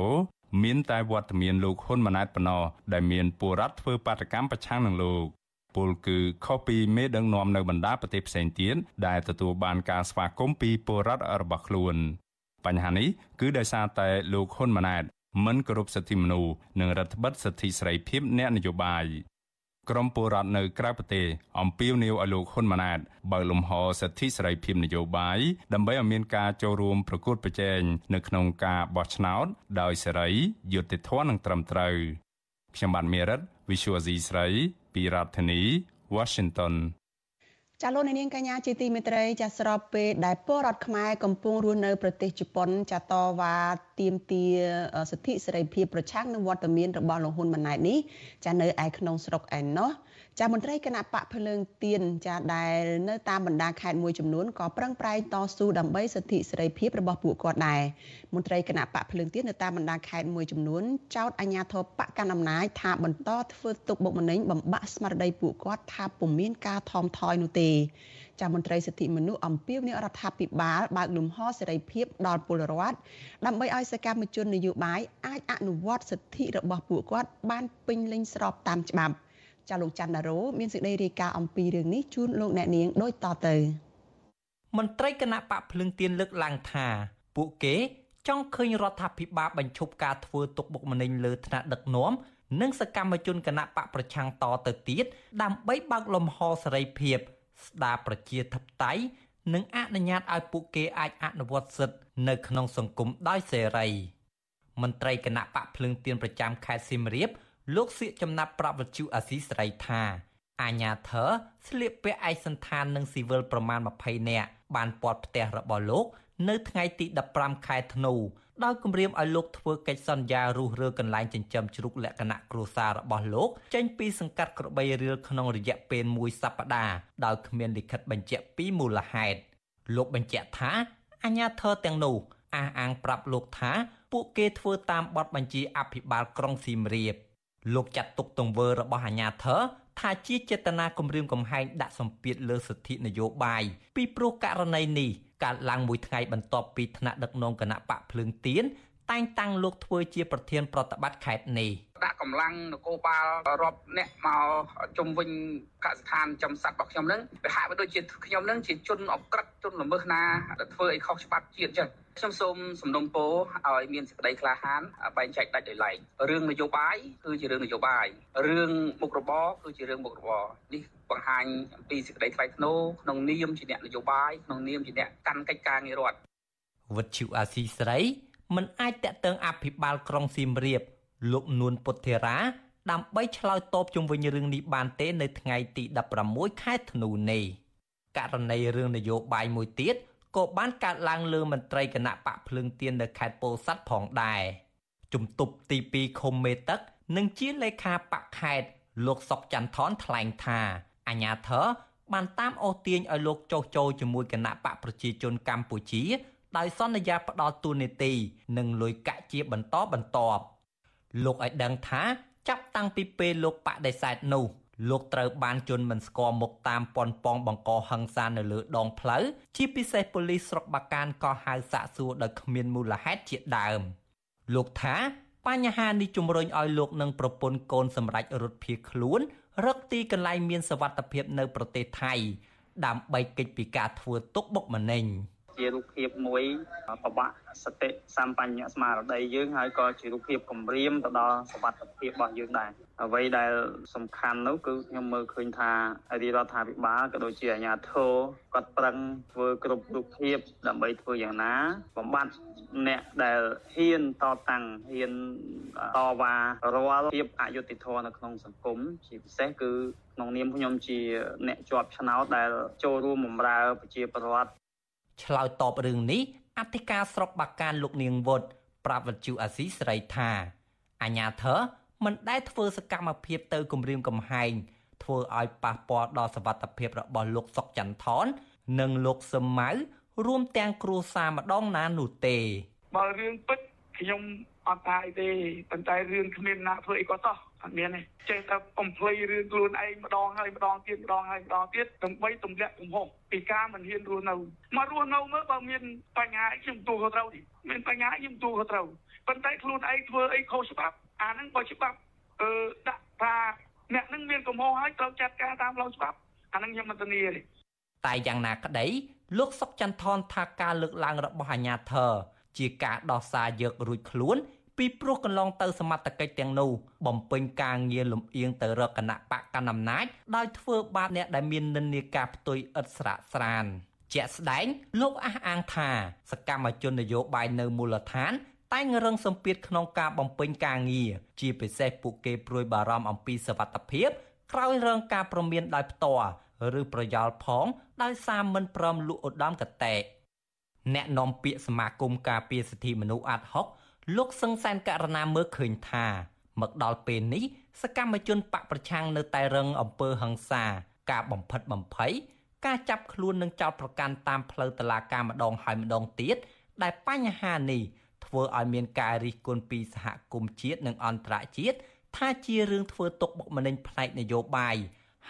មានតែវត្តមានលោកហ៊ុនម៉ាណែតប៉ុណ្ណោះដែលមានពលរដ្ឋធ្វើបាតកម្មប្រឆាំងនឹងលោក ពលគឺខុសពីមេដឹកនាំនៅបណ្ដាប្រទេសផ្សេងទៀតដែលទទួលបានការស្វាគមន៍ពីពលរដ្ឋរបស់ខ្លួនបញ្ហានេះគឺដោយសារតែលោកហ៊ុនម៉ាណែតមិនគោរពសិទ្ធិមនុស្សនិងរដ្ឋបិទសិទ្ធិសេរីភាពអ្នកនយោបាយក្រមពលរដ្ឋនៅក្រៅប្រទេសអំពាវនាវឲ្យលោកហ៊ុនម៉ាណែតបើកលំហសិទ្ធិសេរីភាពនយោបាយដើម្បីឲ្យមានការចូលរួមប្រកួតប្រជែងនៅក្នុងការបោះឆ្នោតដោយសេរីយុត្តិធម៌និងត្រឹមត្រូវខ្ញុំបាទមេរិត Visual C ស្រីពីរដ្ឋធានី Washington ចាលោកនាងកញ្ញាជាទីមេត្រីចាស្របពេលដែលពលរដ្ឋខ្មែរកំពុងរស់នៅប្រទេសជប៉ុនចាតវ៉ាទាមទារសិទ្ធិសេរីភាពប្រឆាំងនឹងវត្តមានរបស់លោកហ៊ុនម៉ាណែតនេះចានៅឯក្នុងស្រុកឯណោះ ចាមន្ត្រីគណៈបកភ្លើងទៀនចាដែលនៅតាមបណ្ដាខេត្តមួយចំនួនក៏ប្រឹងប្រែងតស៊ូដើម្បីសិទ្ធិសេរីភាពរបស់ពួកគាត់ដែរមន្ត្រីគណៈបកភ្លើងទៀននៅតាមបណ្ដាខេត្តមួយចំនួនចោទអាជ្ញាធរបកកណ្ដាលអំណាចថាបន្តធ្វើទុកបុកម្នេញបំបាក់ស្មារតីពួកគាត់ថាពុំមានការថមថយនោះទេចាមន្ត្រីសិទ្ធិមនុស្សអំពាវនាវរដ្ឋាភិបាលបើកលំហសេរីភាពដល់ពលរដ្ឋដើម្បីឲ្យសកម្មជននយោបាយអាចអនុវត្តសិទ្ធិរបស់ពួកគាត់បានពេញលេញស្របតាមច្បាប់ ចាលោកច័ន្ទដារ៉ូមានសេចក្តីរាយការណ៍អំពីរឿងនេះជូនលោកអ្នកនាងដូចតទៅមន្ត្រីគណៈបកភ្លឹងទៀនលើកឡើងថា ពួកគេ ចង់ឃើញរដ្ឋាភិបាលបញ្ឈប់ការធ្វើទុកបុកម្នេញលើថ្នាក់ដឹកនាំនិងសកម្មជនគណៈបកប្រឆាំងតទៅទៀតដើម្បីបើកលំហសេរីភាព ស្ដារប្រជាធិបតេយ្យនិងអនុញ្ញាតឲ្យពួកគេអាចអនុវត្តសិទ្ធិនៅក្នុងសង្គមដោយសេរីមន្ត្រីគណៈបកភ្លឹងទៀនប្រចាំខេត្តសៀមរាប លោកសៀកចំណាត់ប្រាប់វិទ្យុអាស៊ីសេរីថាអាញាធរស្លៀកពាក់ឯកសន្តាននិងស៊ីវិលប្រមាណ20នាក់បានពាត់ផ្ទះរបស់លោក នៅថ្ងៃទី15ខែធ្នូដោយគម្រាមឲ្យលោកធ្វើកិច្ចសន្យារុះរើកន្លែងចិញ្ចឹមជ្រូកលក្ខណៈគ្រួសាររបស់លោកចេញពីសង្កាត់ក្របីរៀលក្នុងរយៈពេលមួយសប្តាហ៍ដោយគ្មានលិខិតបញ្ជាក់ពីមូលហេតុលោកបញ្ជាក់ថាអាញាធរទាំងនោះអះអាងប្រាប់លោកថា ពួកគេធ្វើតាមបទបញ្ជាអភិបាលក្រុងសៀមរាប លោកចាត់ទុកទង្វើរបស់អាញាធរថាជាចេតនាគំរាមកំហែងដាក់សម្ពាធលើសិទ្ធិនយោបាយពីព្រោះករណីនេះកើតឡើងមួយថ្ងៃបន្ទាប់ពីថ្នាក់ដឹកនាំគណៈបកភ្លើងទៀន តែងតាំងលោកធ្វើជាប្រធានប្រតិបត្តិខេត្តនេះដាក់កម្លាំងនគរបាលរាប់អ្នកមកជុំវិញកសិដ្ឋានចំសัตว์របស់ខ្ញុំនឹងវាហាក់បីដូចជាខ្ញុំនឹងជាជនអក្រិតជនល្មើសណាដែលធ្វើឲ្យខុសច្បាប់ជាតិចឹងខ្ញុំសូមសំណុំពរឲ្យមានសេចក្តីក្លាហានបែងចែកដាច់ដោយឡែករឿងនយោបាយគឺជារឿងនយោបាយរឿងមុខរបរគឺជារឿងមុខរបរនេះបង្ហាញអំពីសេចក្តីថ្លៃថ្នូរក្នុងនាមជាអ្នកនយោបាយក្នុងនាមជាអ្នកកាន់កិច្ចការងាររដ្ឋវិទ្យុអាស៊ីស្រី មិនអាចតាក់ទងអភិបាលក្រុងសៀមរាប លោកនួនពុទ្ធិរាដើម្បីឆ្លើយតបជុំវិញរឿងនេះបានទេនៅថ្ងៃទី16ខែធ្នូនេះករណីរឿងនយោបាយមួយទៀតក៏បានកើតឡើងលើមន្ត្រីគណៈបកភ្លឹងទៀននៅខេត្តពោធិ៍សាត់ផងដែរជំទប់ទី2ឃុំមេទឹកនិងជាលេខាបកខេត្តលោកសុកចន្ទថនថ្លែងថាអាញាធរបានតាមអូសទាញឲ្យលោកចុះចូលជាមួយគណៈបកប្រជាជនកម្ពុជា ដោយសន្យាផ្ដល់ទូនីតិនិងលុយកាក់ជាបន្តបន្ទាប់លោកឲ្យដឹងថាចាប់តាំងពីពេលលោកបដិសេធនោះលោកត្រូវបានជន់មិនស្គាល់មុខតាមប៉ុនប៉ងបង្កហិង្សានៅលើដងផ្លូវជាពិសេសប៉ូលីសស្រុកបាកានក៏ហៅសាកសួរដោយគ្មានមូលហេតុជាដើម លោកថាបញ្ហានេះជំរុញឲ្យលោកនិងប្រពន្ធកូនសម្រេចរត់ភៀសខ្លួនរកទីកន្លែងមានសវត្ថភាពនៅប្រទេសថៃ ដើម្បីគេចពីការធ្វើទុកបុកម្នេញ។ ជារូបភាពមួយប្របាក់សតិសម្បញ្ញស្មារតីយើងហើយក៏ជារូបភាពគម្រាមទៅដល់សវត្ថភាពរបស់យើងដែរអ្វីដែលសំខាន់នោះគឺខ្ញុំមើលឃើញថារាជរដ្ឋាភិបាលក៏ដូចជាអាជ្ញាធរគាត់ប្រឹងធ្វើគ្រប់រូបភាពដើម្បីធ្វើយ៉ាងណា បំបត្តិអ្នកដែលហ៊ានតតាំងហ៊ានតវ៉ារាល់ភាពអយុត្តិធម៌នៅក្នុងសង្គមជាពិសេសគឺក្នុងនាមខ្ញុំជាអ្នកជាប់ឆ្នោតដែលចូលរួមបម្រើប្រជាពលរដ្ឋ ឆ្លើយតបរឿងនេះអធិការស្រុកបាកានលោកនាងវុតប្រាប់វិទ្យុអាស៊ីសេរីថាអាញាធរមិនដែលធ្វើសកម្មភាពទៅគម្រាមកំហែងធ្វើឲ្យប៉ះពាល់ដល់សវត្ថភាពរបស់លោកសុកចន្ទថននិងលោកសឹមម៉ៅរួមទាំងគ្រួសារម្ដងណានោះទេបើរឿងពិតខ្ញុំ អត់ថាអីទេប៉ុន្តែរឿងគ្មានណាធ្វើអីក៏តោះអត់មានទេចេះតែកំភ្លៃរឿងខ្លួនឯងម្ដងហើយម្ដងទៀតម្ដងហើយម្ដងទៀតដើម្បីទម្លាក់កំហុសពីការមិនហ៊ានរស់នៅមករស់នៅមើលបើមានបញ្ហាខ្ញុំទូខុសត្រូវមានបញ្ហាខ្ញុំទូខុសត្រូវប៉ុន្តែខ្លួនឯងធ្វើអីខុសច្បាប់អាហ្នឹងបើច្បាប់អឺដាក់ថាអ្នកនឹងមានកំហុសហើយត្រូវចាត់ការតាមផ្លូវច្បាប់អាហ្នឹងខ្ញុំមិនធានាទេតែយ៉ាងណាក្តីលោកសុកចន្ទថនថាការលើកឡើងរបស់អាញាធរជាការដោះសារយករួចខ្លួន ពីព្រោះកន្លងទៅសមត្ថកិច្ចទាំងនោះបំពេញការងារលំអៀងទៅរកគណៈបកកណ្ដាលអំណាចដោយធ្វើបាបអ្នកដែលមាននិន្នាការផ្ទុយឥតស្រាកស្រានជាក់ស្ដែងលោកអះអាងថាសកម្មជននយោបាយនៅមូលដ្ឋានតែងរឹងសម្ពាធក្នុងការបំពេញការងារជាពិសេសពួកគេព្រួយបារម្ភអំពីសវត្ថភាព ក្រោយរងការប្រមានដោយផ្ទាល់ឬប្រយោលផងដោយសារមិនព្រមលក់ឧត្តមកតេអ្នកនាំពាក្យសមាគមការពារសិទ្ធិមនុស្សអាត់ហុក លោកសឹងសែនករណាមើលឃើញថា មកដល់ពេលនេះ សកម្មជនបកប្រឆាំងនៅតែរឹងអំពើហិង្សា ការបំផិតបំភ័យការចាប់ខ្លួននិងចោទប្រកាន់តាមផ្លូវតុលាការម្ដងហើយម្ដងទៀតដែលបញ្ហានេះធ្វើឲ្យមានការរិះគន់ពីសហគមន៍ជាតិនិងអន្តរជាតិថាជារឿងធ្វើទុកបុកម្នេញផ្នែកនយោបាយ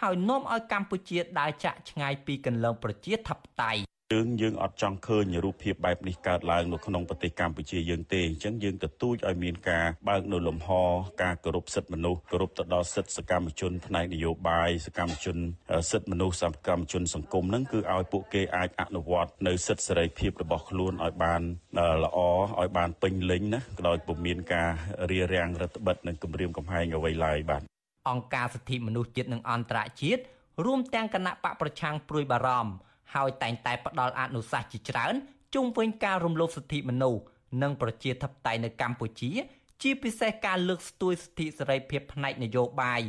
ហើយនាំឲ្យកម្ពុជាដើរចាក់ឆ្ងាយពីគន្លងប្រជាធិបតេយ្យ យើងយើងអត់ចង់ឃើញរូបភាពបែបនេះកើតឡើងនៅក្នុងប្រទេសកម្ពុជាយើងទេអញ្ចឹងយើងទទូចឲ្យមានការបើកនៅលំហការគោរពសិទ្ធិមនុស្សគោរពទៅដល់សិទ្ធិសកម្មជនផ្នែកនយោបាយសកម្មជនសិទ្ធិមនុស្សសកម្មជនសង្គមហ្នឹងគឺឲ្យពួកគេអាចអនុវត្តនៅសិទ្ធិសេរីភាពរបស់ខ្លួនឲ្យបានល្អឲ្យបានពេញលេញណាដោយពុំមានការរារាំងរដ្ឋបិទនិងគម្រាមកំហែងអ្វីឡើយបាទអង្គការសិទ្ធិមនុស្សជាតិនិងអន្តរជាតិរួមទាំងគណៈបកប្រឆាំងព្រួយបារម្ភ ហើយតែងតែផ្ដល់អនុសាសន៍ជាច្រើនជុំវិញការរំលោភសិទ្ធិមនុស្សនិងប្រជាធិបតេយ្យនៅកម្ពុជា ជាពិសេសការលើកស្ទួយសិទ្ធិសេរីភាពផ្នែកនយោបាយ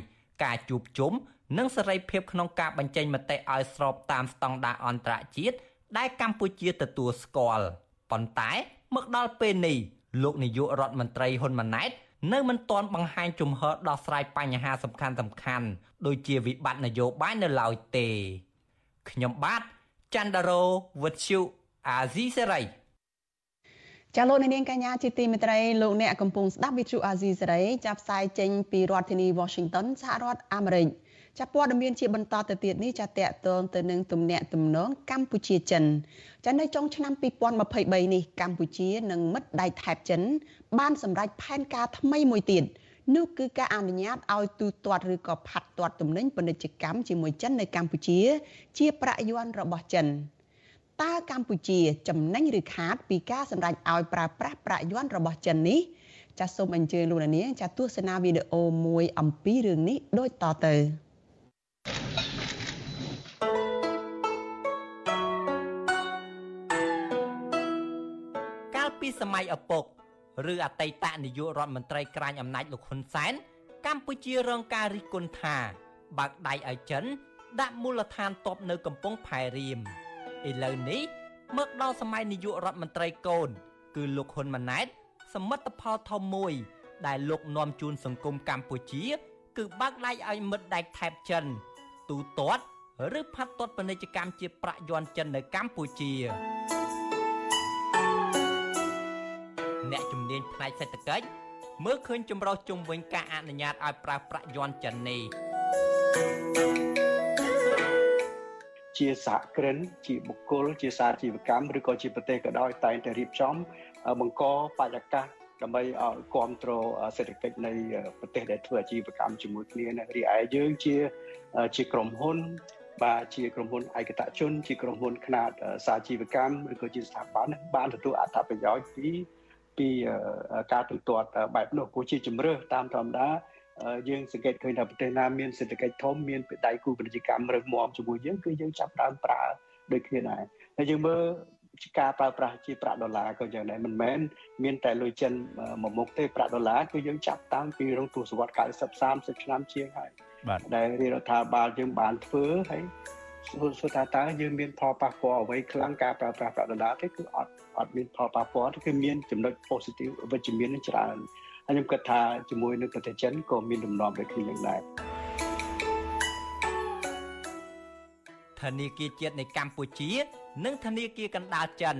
ការជួបជុំនិងសេរីភាពក្នុងការបញ្ចេញមតិឲ្យស្របតាមស្តង់ដារអន្តរជាតិដែលកម្ពុជាទទួលស្គាល់ប៉ុន្តែមកដល់ពេលនេះលោកនាយករដ្ឋមន្ត្រីហ៊ុនម៉ាណែតនៅមិនទាន់បង្ហាញជំហរដោះស្រាយបញ្ហាសំខាន់សំខាន់ដូចជាវិបត្តិនយោបាយនៅឡើយទេខ្ញុំបាទ ច័ន្ទដារោវុទ្ធុអាស៊ីសេរីចាលោកនាងកញ្ញាជាទីមេត្រីលោកអ្នកកំពុងស្ដាប់វិទ្យុអាស៊ីសេរីចាប់ផ្សាយចេញពីរដ្ឋធានី Washington សហរដ្ឋអាមេរិកចាប់ព័ត៌មានជាបន្តទៅទៀតនេះចាតកតងទៅនឹងទំនាក់ទំនងកម្ពុជាចិនចានៅចុងឆ្នាំ2023នេះកម្ពុជានិងមិត្តដៃថៃចិន បានសម្រេចផែនការថ្មីមួយទៀត នោះគឺការអនុញ្ញាតឲ្យទូទាត់ឬក៏ផាត់ទាត់ទំនិញពាណិជ្ជកម្មជាមួយចិននៅកម្ពុជា ជាប្រាក់យួនរបស់ចិនតើកម្ពុជាចំណេញឬខាតពីការសម្រេចឲ្យប្រើប្រាស់ប្រាក់យួនរបស់ចិននេះចាសសូមអញ្ជើញលោកនាងចាសទស្សនាវីដេអូមួយអំពីរឿងនេះដូចតទៅកាលពីសម័យឪពុក ឬអតីតនាយករដ្ឋមន្ត្រីក្រាញអំណាចលោកហ៊ុនសែនកម្ពុជារងការរិះគន់ថាបើកដៃឲ្យចិន ដាក់មូលដ្ឋានទ័ពនៅកំពង់ផែរៀមឥឡូវនេះមកដល់សម័យនាយករដ្ឋមន្ត្រីកូន គឺលោកហ៊ុនម៉ាណែតសមិទ្ធផលធំមួយ ដែលលោកនាំជូនសង្គមកម្ពុជា គឺបើកដៃឲ្យមិត្តដៃថែបចិន ទូទាត់ឬផាត់ទាត់ពាណិជ្ជកម្មជាប្រាក់យន់ចិននៅកម្ពុជា អ្នកជំនាញផ្នែកសេដ្ឋកិច្ចមើលឃើញចម្រុះជុំវិញការអនុញ្ញាតឲ្យប្រើប្រាក់យន់ចិននេះជាសហគ្រិនជាបុគ្គលជាសាជីវកម្មឬក៏ជាប្រទេសក៏ដោយតែងតែរៀបចំបង្កបរិយាកាសដើម្បីឲ្យគ្រប់គ្រងសេដ្ឋកិច្ចនៃប្រទេសដែលធ្វើអាជីវកម្មជាមួយគ្នារីឯយើងជាជាក្រុមហ៊ុនបាទជាក្រុមហ៊ុនឯកតជន ជាក្រុមហ៊ុនខ្នាតសាជីវកម្មឬក៏ជាស្ថាប័នបានទទួលអត្ថប្រយោជន៍ពី ពីការទូទាត់បែបនោះព្រោះជាជំរឿតាមធម្មតាយើងសង្កេតឃើញថាប្រទេសណាមានសេដ្ឋកិច្ចធំមានដៃគូពាណិជ្ជកម្មរឹងមាំជាមួយយើងគឺយើងចាប់ដើមប្រើដូចគ្នាដែរហើយយើងមើលការប្រើប្រាស់ជាប្រាក់ដុល្លារក៏យ៉ាងដែរមិនមែនមានតែលុយចិនមួយមុខទេប្រាក់ដុល្លារគឺយើងចាប់តាំងពីរងទសវត្ស90 30ឆ្នាំជាងហើយដែលរាជរដ្ឋាភិបាលយើងបានធ្វើហើយ សួរថាតើយើងមានផលប៉ះពាល់អ្វីខ្លាំងការប្រើប្រាស់ប្រាក់ដុល្លារទេគឺអត់អត់មានផលប៉ះពាល់ទេគឺមានចំណុច positive វិជ្ជមានច្រើនហើយខ្ញុំគិតថាជាមួយនឹងប្រទេសចិនក៏មានដំណំដូចគ្នាយ៉ាងដែរធនាគារជាតិនៃកម្ពុជា និងធនាគារកណ្ដាលចិន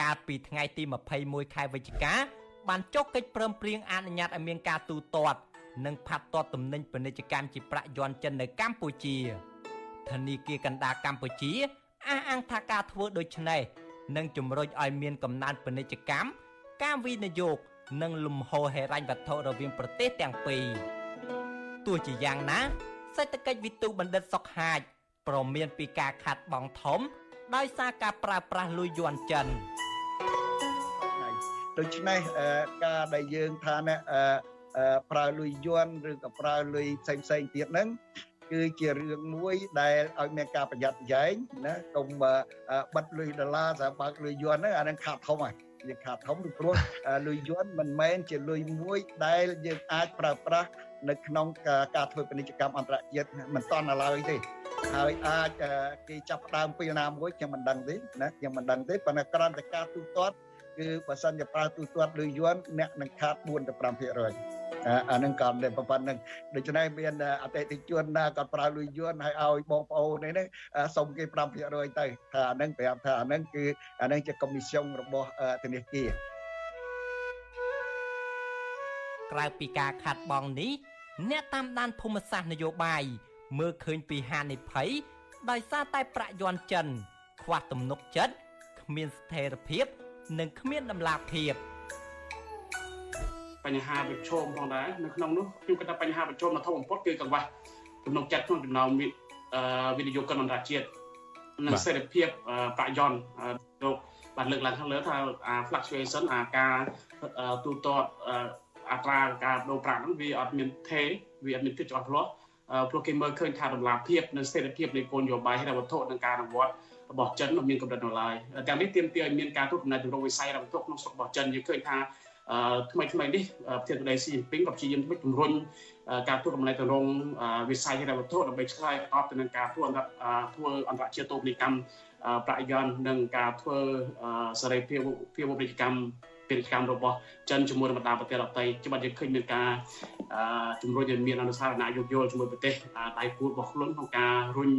កាលពីថ្ងៃទី21ខែវិច្ឆិកាបានចុះកិច្ចព្រមព្រៀងអនុញ្ញាតឲ្យមានការទូទាត់និងផាត់ទាត់ទំនិញពាណិជ្ជកម្មជាប្រាក់យន់ចិននៅកម្ពុជា ធនាគារកណ្ដាលកម្ពុជាអះអាងថាការធ្វើដូច្នេះនឹងជំរុញឲ្យមានកំណើនពាណិជ្ជកម្មការវិនិយោគនិងលំហូរហិរញ្ញវត្ថុរវាងប្រទេសទាំងពីរទោះជាយ៉ាងណា សេដ្ឋកិច្ចវិទូបណ្ឌិតសុកហាជប្រមានពីការខាត់បងធំ ដោយសារការប្រើប្រាស់លុយយួនចិនដូច្នេះការដែលយើងថាណែប្រើលុយយួនឬក៏ប្រើលុយផ្សេងផ្សេងទៀតហ្នឹង គឺជារឿងមួយដែលឲ្យមានការប្រយ័ត្នប្រយែងណាកុំបិទលុយដុល្លារសម្រាប់បើកលុយយួនហ្នឹងអានឹងខាតធំហើយយើងខាតធំពីព្រោះលុយយួនមិនមែនជាលុយមួយដែលយើងអាចប្រើប្រាស់នៅក្នុងការធ្វើពាណិជ្ជកម្មអន្តរជាតិមិនតន់ឡើយទេហើយអាចគេចាប់ដើមពីណាមួយខ្ញុំមិនដឹងទេណាខ្ញុំមិនដឹងទេប៉ុន្តែក្រំតែការទូទាត់គឺបើសិនជាប្រើទូទាត់លុយយួនអ្នកនឹងខាត4ទៅ5% អានឹងក៏តែប៉ុណ្្នឹងដូច្នេះមានអតិថិជនណាគាត់ប្រើលុយយួនហើយឲ្យបងប្អូននេះសុំគេ5%ទៅថាអានឹងប្រាប់ថាអានឹងគឺអានឹងជាកុំមីស្យុងរបស់ធនាគារក្រៅពីការខាត់បងនេះអ្នកតាមដានភូមិសាស្ត្រនយោបាយមើលឃើញពីហានិភ័យដោយសារតែប្រាក់យន់ចិន ខ្វះទំនុកចិត្តគ្មានស្ថិរភាព និងគ្មានដំណាភាព បញ្ហាប្រឈមផងដែរនៅក្នុងនោះខ្ញុំគិតថាបញ្ហាប្រឈមដ៏ធំបំផុតគឺកង្វះទំនុកចិត្តក្នុងចំណោមវិនិយោគិនអន្តរជាតិនិងសេរីភាពប្រាក់យន់លោកបានលើកឡើងខាងលើថា fluctuation អាការទូទាត់អត្រាការដូរប្រាក់ហ្នឹងវាអត់មានថេវាអត់មានភាពច្បាស់លាស់ព្រោះគេមើលឃើញថាតម្លាភាពនិងសេរីភាពនៃគោលនយោបាយហិរញ្ញវត្ថុនិងការអនុវត្តរបស់ចិនមានកម្រិតនៅឡើយទាំងនេះទាមទារឲ្យមានការទូតកំណត់ជំរុញវិស័យហិរញ្ញវត្ថុក្នុងស្រុករបស់ចិនយើងឃើញថា ថ្មីថ្មីនេះប្រធានាធិបតីស៊ីជីនពីងក៏ព្យាយាមធ្វើជំរុញការធ្វើកំណែទម្រង់វិស័យហិរញ្ញវត្ថុដើម្បីឆ្លើយតបទៅនឹងការធ្វើអន្តរធ្វើអន្តរជាតិទូនីកម្មប្រាក់យន្តនិងការធ្វើសេរីភាពភាពពាណិជ្ជកម្មពាណិជ្ជកម្មរបស់ចិនជាមួយនឹងបណ្ដាប្រទេសដទៃច្បាស់យើងឃើញមានការជំរុញឲ្យមានអនុសារណៈយោគយល់ជាមួយប្រទេសដៃគូរបស់ខ្លួនក្នុងការរុញ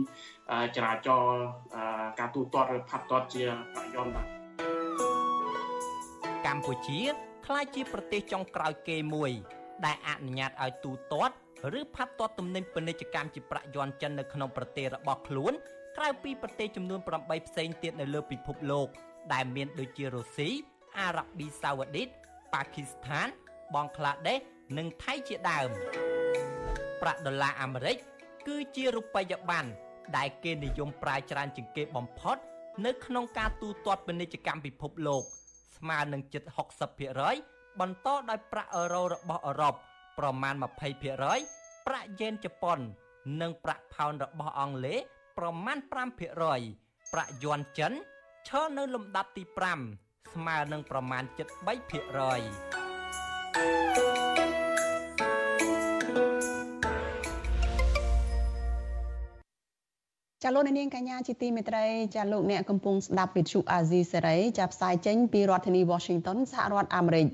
ចរាចរណ៍ការទូទាត់ឬផាត់ទាត់ជាប្រាក់យន្តបាទកម្ពុជា ក្លាយជាប្រទេសចុងក្រោយគេមួយ ដែលអនុញ្ញាតឲ្យទូទាត់ឬផាត់ទាត់ទំនិញពាណិជ្ជកម្មជាប្រាក់យន្តចិននៅក្នុងប្រទេសរបស់ខ្លួនក្រៅពីប្រទេសចំនួន8ផ្សេងទៀតនៅលើពិភពលោក ដែលមានដូចជារុស្ស៊ីអារ៉ាប៊ីសាអូឌីតប៉ាគីស្ថានបង់ក្លាដេសនិងថៃជាដើមប្រាក់ដុល្លារអាមេរិកគឺជារូបិយប័ណ្ណដែលគេនិយមប្រើច្រើនជាងគេបំផុត នៅក្នុងការទូទាត់ពាណិជ្ជកម្មពិភពលោក ស្មើនឹងជិត60%បន្តដោយប្រាក់អឺរ៉ូរបស់អឺរ៉ុបប្រមាណ20%ប្រាក់យេនជប៉ុន និងប្រាក់ផោនរបស់អង់គ្លេសប្រមាណ5%ប្រាក់យួនចិនឈរនៅលំដាប់ទី5ស្មើនឹងប្រមាណ73% ចាលោកនាងកញ្ញាជាទីមេត្រីចាលោកអ្នកកំពុងស្ដាប់វិទ្យុអាស៊ីសេរីចាប់ផ្សាយចេញពីរដ្ឋធានី Washington សហរដ្ឋអាមេរិក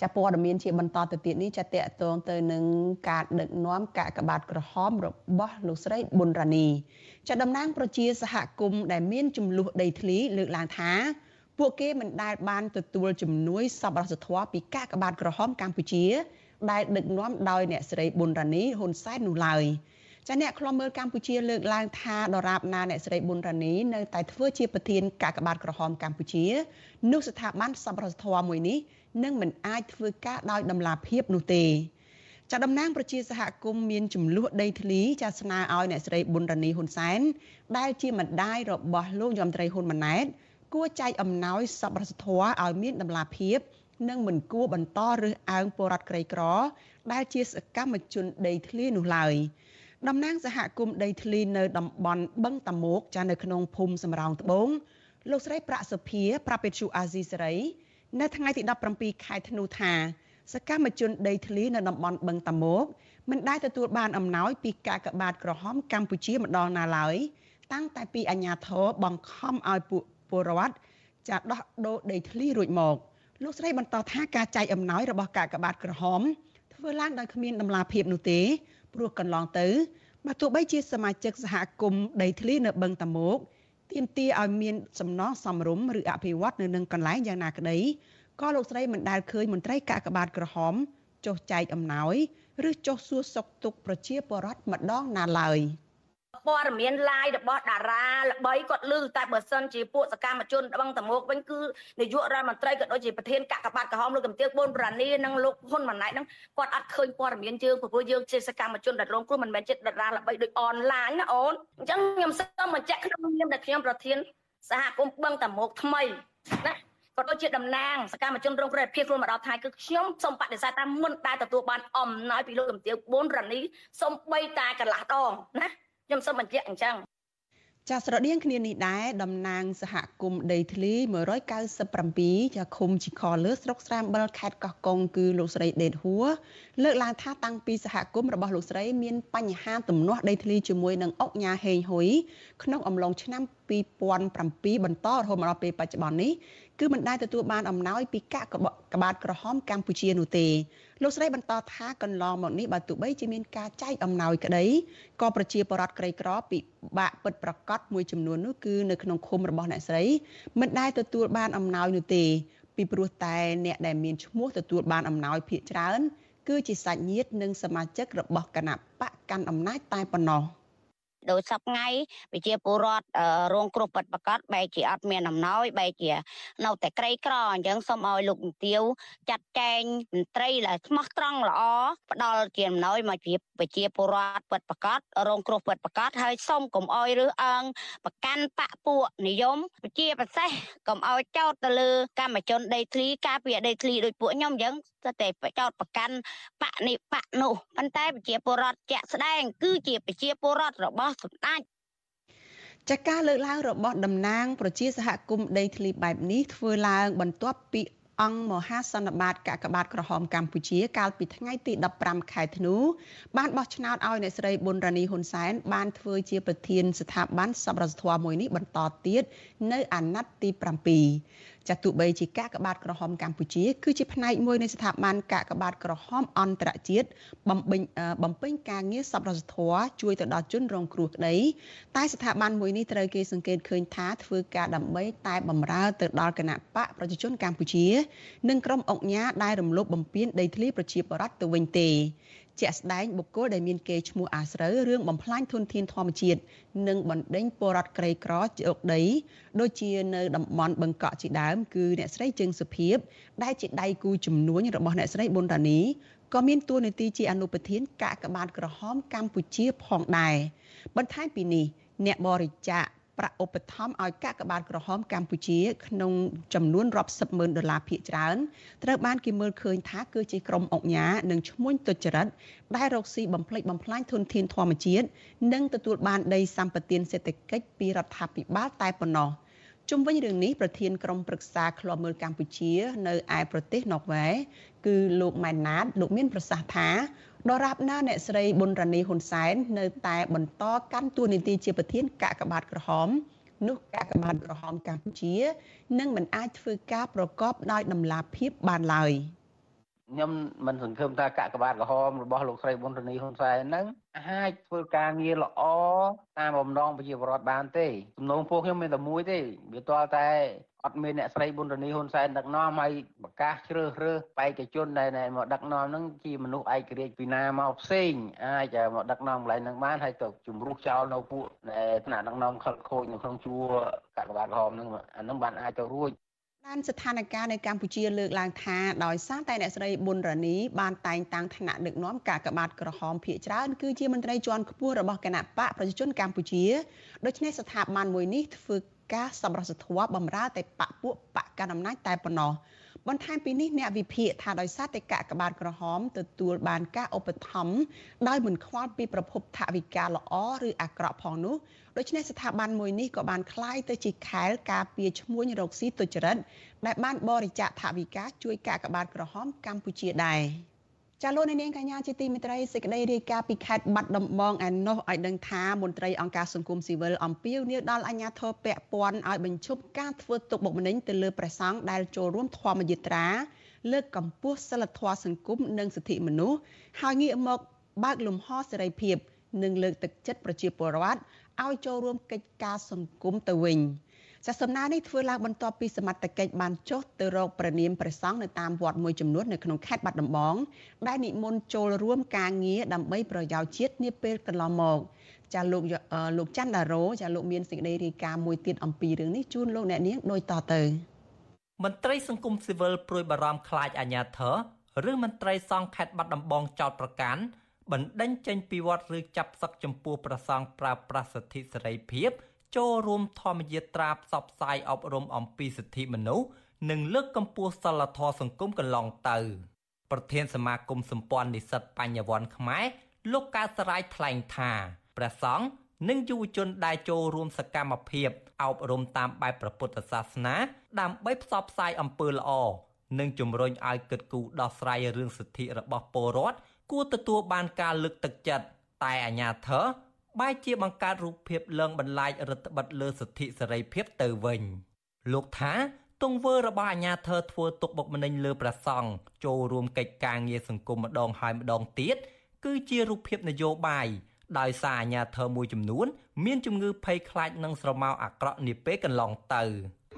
ចាព័ត៌មានជាបន្តទៅទៀតនេះចាតកតងទៅនឹងការដឹកនាំកាកបាទក្រហមរបស់លោកស្រីប៊ុនរ៉ានីចាតំណាងប្រជាសហគមន៍ដែលមានចំនួនដីធ្លីលើកឡើងថា ពួកគេមិនដែលបានទទួលជំនួយសប្បុរសធម៌ពីកាកបាទក្រហមកម្ពុជា ដែលដឹកនាំដោយអ្នកស្រីប៊ុនរ៉ានីហ៊ុនសែននោះឡើយ ចាអ្នកខ្លំមើលកម្ពុជាលើកឡើងថាដរាបណាអ្នកស្រីប៊ុនរ៉ានីនៅតែធ្វើជាប្រធានកាកបាទក្រហមកម្ពុជានោះស្ថាប័នសប្បុរសធម៌មួយនេះនឹងមិនអាចធ្វើការដោយដំណាភាពនោះទេចាតំណាងប្រជាសហគមន៍មានចំនួនដីធ្លីចាស្នើឲ្យអ្នកស្រីប៊ុនរ៉ានីហ៊ុនសែនដែលជាម្ដាយរបស់លោកយមត្រីហ៊ុនម៉ាណែតគួរចែកអំណោយសប្បុរសធម៌ឲ្យមានដំណាភាពនិងមិនគួរបន្តរើសអើងពលរដ្ឋក្រីក្រ ដែលជាសកម្មជនដីធ្លីនោះឡើយ តំណាងសហគមន៍ដីធ្លីនៅតំបន់បឹងតាមុកចានៅក្នុងភូមិសំរោងត្បូងលោកស្រីប្រាក់សុភាប្រាប់ពេទ្យអាស៊ីសេរីនៅថ្ងៃទី17ខែធ្នូថាសកម្មជនដីធ្លីនៅតំបន់បឹងតាមុកមិនដែលទទួលបានអំណោយពីកាកបាទក្រហមកម្ពុជាម្ដងណាឡើយតាំងតែពីអាញាធរបង្ខំឲ្យពួកពលរដ្ឋចាដោះដូរដីធ្លីរួចមកលោកស្រីបន្តថាការចែកអំណោយរបស់កាកបាទក្រហមធ្វើឡើងដោយគ្មានដំណាភាពនោះទេ ព្រោះកន្លងទៅបើទោះបីជាសមាជិកសហគមន៍ដីធ្លីនៅបឹងតាមុកទាមទារឲ្យមានសំណងសំរុំឬអភិវឌ្ឍនៅនឹងកន្លែងយ៉ាងណាក្តីក៏លោកស្រីមិនដែលឃើញមន្ត្រីកាកបាទក្រហមចុះចែកអំណោយ ឬចុះសួរសុខទុក្ខប្រជាពលរដ្ឋម្ដងណាឡើយ។ ព័ត៌មាន live របស់តារាល្បីគាត់លឺតែបើសិនជាពួកសកម្មជនបឹងតមោកវិញគឺនាយករដ្ឋមន្ត្រីក៏ដូចជាប្រធានកាកបាទក្រហមលោកកំទៀកបូនប្រានីនិងលោកហ៊ុនម៉ាណែតហ្នឹងគាត់អត់ឃើញព័ត៌មានយើងព្រោះយើងជាសកម្មជនដែលរងគ្រោះមិនមែនជាតារាល្បីដូចអនឡាញណាអូនអញ្ចឹងខ្ញុំសូមបញ្ជាក់ក្នុងនាមដែលខ្ញុំប្រធានសហគមន៍បឹងតមោកថ្មីណាក៏ដូចជាតំណាងសកម្មជនរងគ្រោះភាពខ្លួនមកដល់ថ្ងៃគឺខ្ញុំសូមបដិសេធថាមុនដែលទទួលបានអំណោយពីលោកកំទៀវបួនរ៉ានីសូមបីតាកន្លះដងណា ខ្ញុំសូមបញ្ជាក់អញ្ចឹងចាស្រដៀងគ្នានេះដែរតំណាងសហគមន៍ដីធ្លី197ចាឃុំជីខលើស្រុកស្រាមបិលខេត្តកោះកុងគឺលោកស្រីដេតហួរលើកឡើងថាតាំងពីសហគមន៍របស់លោកស្រីមានបញ្ហាទំនាស់ដីធ្លីជាមួយនឹងអុកញ៉ាហេងហ៊ុយក្នុងអំឡុងឆ្នាំ2007បន្តរហូតមកដល់ពេលបច្ចុប្បន្ននេះ គឺមិនដែលទទួលបានអំណោយពីកាកបាទក្រហមកម្ពុជានោះទេលោកស្រីបន្តថាកន្លងមកនេះបើទោះបីជាមានការចែកអំណោយក្តីក៏ប្រជាពលរដ្ឋក្រីក្រពិបាកពិតប្រកបមួយចំនួននោះគឺនៅក្នុងឃុំរបស់អ្នកស្រីមិនដែលទទួលបានអំណោយនោះទេពីព្រោះតែអ្នកដែលមានឈ្មោះទទួលបានអំណោយភាគច្រើន គឺជាសាច់ញាតិនិងសមាជិករបស់គណៈបកកាន់អំណាចតែប៉ុណ្ណោះ។ ដោយសពថ្ងៃប្រជាពលរដ្ឋរងគ្រោះពិតប្រកបបែរជាអត់មានអំណោយបែរជានៅតែក្រីក្រអញ្ចឹងសូមឲ្យលោកជំទាវចាត់ចែងមន្ត្រីដែលស្មោះត្រង់ល្អផ្ដល់ជាអំណោយមកជាប្រជាពលរដ្ឋពិតប្រកបរងគ្រោះពិតប្រកបហើយសូមកុំអោយរើសអើងប្រកាន់បពពួកនិយមជាពិសេសកុំអោយចោតទៅលើកម្មជនដីធ្លីការពារដីធ្លីដោយពួកខ្ញុំអញ្ចឹងតែចោតប្រកាន់បកនេះបកនោះប៉ុន្តែប្រជាពលរដ្ឋជាក់ស្ដែងគឺជាប្រជាពលរដ្ឋរបស់សម្ដេចចាការលើកឡើងរបស់តំណាងប្រជាសហគមន៍ដីធ្លីបែបនេះធ្វើឡើងបន្ទាប់ពីអង្គមហាសន្និបាតកាកបាទក្រហមកម្ពុជាកាលពីថ្ងៃទី15ខែធ្នូបានបោះឆ្នោតឲ្យអ្នកស្រីប៊ុនរ៉ានីហ៊ុនសែនបានធ្វើជាប្រធានស្ថាប័នសប្បុរសធម៌មួយនេះបន្តទៀតនៅអាណត្តិទី7 ចាទោះបីជាកាកបាទក្រហមកម្ពុជា គឺជាផ្នែកមួយនៃស្ថាប័នកាកបាទក្រហមអន្តរជាតិបំពេញបំពេញការងារសប្បុរសធម៌ជួយទៅដល់ជនរងគ្រោះក្តីតែស្ថាប័នមួយនេះត្រូវគេសង្កេតឃើញថាធ្វើការដើម្បីតែបំរើទៅដល់គណៈបកប្រជាជនកម្ពុជា និងក្រុមអង្គការដែលរំលោភបំពានដីធ្លីប្រជាពលរដ្ឋទៅវិញទេ ជាក់ស្ដែងបុគ្គលដែលមានកេរ្តិ៍ឈ្មោះអាស្រូវរឿងបំផ្លាញធនធានធម្មជាតិនិងបណ្ដេញពលរដ្ឋក្រីក្រជោគដីដូចជានៅតំបន់បឹងកក់ជាដើមគឺអ្នកស្រីជើងសុភីបដែលជាដៃគូជំនួញរបស់អ្នកស្រីប៊ុនរ៉ានីក៏មានតួនាទីជាអនុប្រធានកាកបាទក្រហមកម្ពុជាផងដែរបន្ថែមពីនេះអ្នកបរិច្ចាគ ប្រាក់ឧបត្ថម្ភឲ្យកាកបាទក្រហមកម្ពុជា ក្នុងចំនួនរាប់សិបម៉ឺនដុល្លារភាគច្រើនត្រូវបានគេមើលឃើញថាគឺជាក្រុមអង្គការនិងឈ្មួញទុច្ចរិតដែលរកស៊ីបំផ្លិចបំផ្លាញធនធានធម្មជាតិនិងទទួលបានដីសម្បត្តិសេដ្ឋកិច្ចពីរដ្ឋាភិបាលតែប៉ុណ្ណោះជុំវិញរឿងនេះប្រធានក្រុមប្រឹក្សាឃ្លាំមើលកម្ពុជា នៅឯប្រទេសណ័រវេ គឺលោកម៉ែនណាតលោកមានប្រសាសន៍ថាដរាបណាអ្នកស្រីប៊ុនរ៉ានីហ៊ុនសែននៅតែបន្តកាន់តួនាទីជាប្រធានកាកបាទក្រហមនោះកាកបាទក្រហមកម្ពុជានឹងមិនអាចធ្វើការប្រកបដោយតម្លាភាពបានឡើយ។ខ្ញុំមិនសង្ឃឹមថាកាកបាទក្រហមរបស់លោកស្រីប៊ុនរនីហ៊ុនសែនហ្នឹងអាចធ្វើការងារល្អតាមបំណងប្រជាពលរដ្ឋបានទេទំនងពួកខ្ញុំមានតែមួយទេវាទាល់តែ អត់មានអ្នកស្រីប៊ុនរនីហ៊ុនសែនដឹកនាំហើយប្រកាសជ្រើសរើសបេក្ខជនដែលមកដឹកនាំហ្នឹងជាមនុស្សឯករាជ្យពីណាមកផ្សេងអាចមកដឹកនាំកន្លែងហ្នឹងបានហើយទៅជំរុះចោលនៅពួកថ្នាក់ដឹកនាំខលខូចនៅក្នុងជួរកាកបាទក្រហមហ្នឹងអាហ្នឹងបានអាចទៅរួចបានស្ថានភាពនៅកម្ពុជាលើកឡើងថាដោយសារតែអ្នកស្រីប៊ុនរ៉ានីបានតែងតាំងឋានៈដឹកនាំកាកបាទក្រហមភៀកច្រើនគឺជាមន្ត្រីជាន់ខ្ពស់របស់គណៈបកប្រជាជនកម្ពុជាដូច្នេះស្ថាប័នមួយនេះធ្វើ ការសម្រសធម៌បំរើតែបកពួកបកកណ្ដាលអំណាចតែប៉ុណ្ណោះបន្ថែមពីនេះអ្នកវិភាគថាដោយសារតែកាកបាទក្រហមទទួលបានការឧបត្ថម្ភដោយមិនខ្វល់ពីប្រភពថវិកាល្អឬអាក្រក់ផងនោះដូច្នេះស្ថាប័នមួយនេះក៏បានคล้ายទៅជាខែលការពារឈ្មួញរកស៊ីទុច្ចរិតដែលបានបរិច្ចាគថវិកាជួយកាកបាទក្រហមកម្ពុជាដែរ ចាលោកនាងកញ្ញាជាទីមេត្រីសេចក្តីរាយការណ៍ពីខេត្តបាត់ដំបងឯណោះឲ្យដឹងថាមន្ត្រីអង្គការសង្គមស៊ីវិលអំពាវនាវដល់អាជ្ញាធរពាក់ព័ន្ធឲ្យបញ្ឈប់ការធ្វើទុកបុកម្នេញទៅលើព្រះសង្ឃដែលចូលរួមធម្មយាត្រាលើកកម្ពស់សិលធម៌សង្គមនិងសិទ្ធិមនុស្សហើយងាកមកបើកលំហសេរីភាព និងលើកទឹកចិត្តប្រជាពលរដ្ឋឲ្យចូលរួមកិច្ចការសង្គមទៅវិញ ចាសំណើនេះធ្វើឡើងបន្ទាប់ពីសមត្ថកិច្ចបានចុះទៅរកប្រនាមព្រះសង្ឃនៅតាមវត្តមួយចំនួននៅក្នុងខេត្តបាត់ដំបងដែលនិមន្តចូលរួមការងារដើម្បីប្រយោជន៍ជាតិនាពេលកន្លងមកចាលោកលោកច័ន្ទដារ៉ូចាលោកមានសេចក្តីរាយការណ៍មួយទៀតអំពីរឿងនេះជូនលោកអ្នកនាងដូចតទៅមន្ត្រីសង្គមស៊ីវិលព្រួយបារម្ភខ្លាចអាញាធរឬមន្ត្រីសង្ឃខេត្តបាត់ដំបងចោតប្រកាន់បណ្ដេញចេញពីវត្តឬចាប់សឹកចំពោះប្រសង់ប្រើប្រាស់សិទ្ធិសេរីភាព ចូលរួមធម្មយាត្រាផ្សព្វផ្សាយអប់រំអំពីសិទ្ធិមនុស្សនិងលើកកម្ពស់សិលធម៌សង្គមកន្លងទៅ ប្រធានសមាគមសម្ព័ន្ធនិស្សិតបញ្ញវន្តខ្មែរលោកកើតសរាយថ្លែងថាព្រះសង្ឃនិងយុវជនដែលចូលរួមសកម្មភាពអប់រំតាមបែបព្រះពុទ្ធសាសនា ដើម្បីផ្សព្វផ្សាយអំពើល្អនិងជំរុញឲ្យគិតគូរដោះស្រាយរឿងសិទ្ធិរបស់ពលរដ្ឋគួរទទួលបានការលើកទឹកចិត្តតែអាញាធរ បែរជាបង្កើតរូបភាពលើងបន្លាចរដ្ឋបិទលើសិទ្ធិសេរីភាពទៅវិញលោកថាទង្វើរបស់អាញាធរធ្វើទុកបុកម្នេញលើព្រះសង្ឃចូលរួមកិច្ចការងារសង្គមម្ដងហើយម្ដងទៀតគឺជារូបភាពនយោបាយដោយសារអាញាធរមួយចំនួន មានជំងឺភ័យខ្លាចនឹងស្រមោលអាក្រក់នាពេលកន្លងទៅ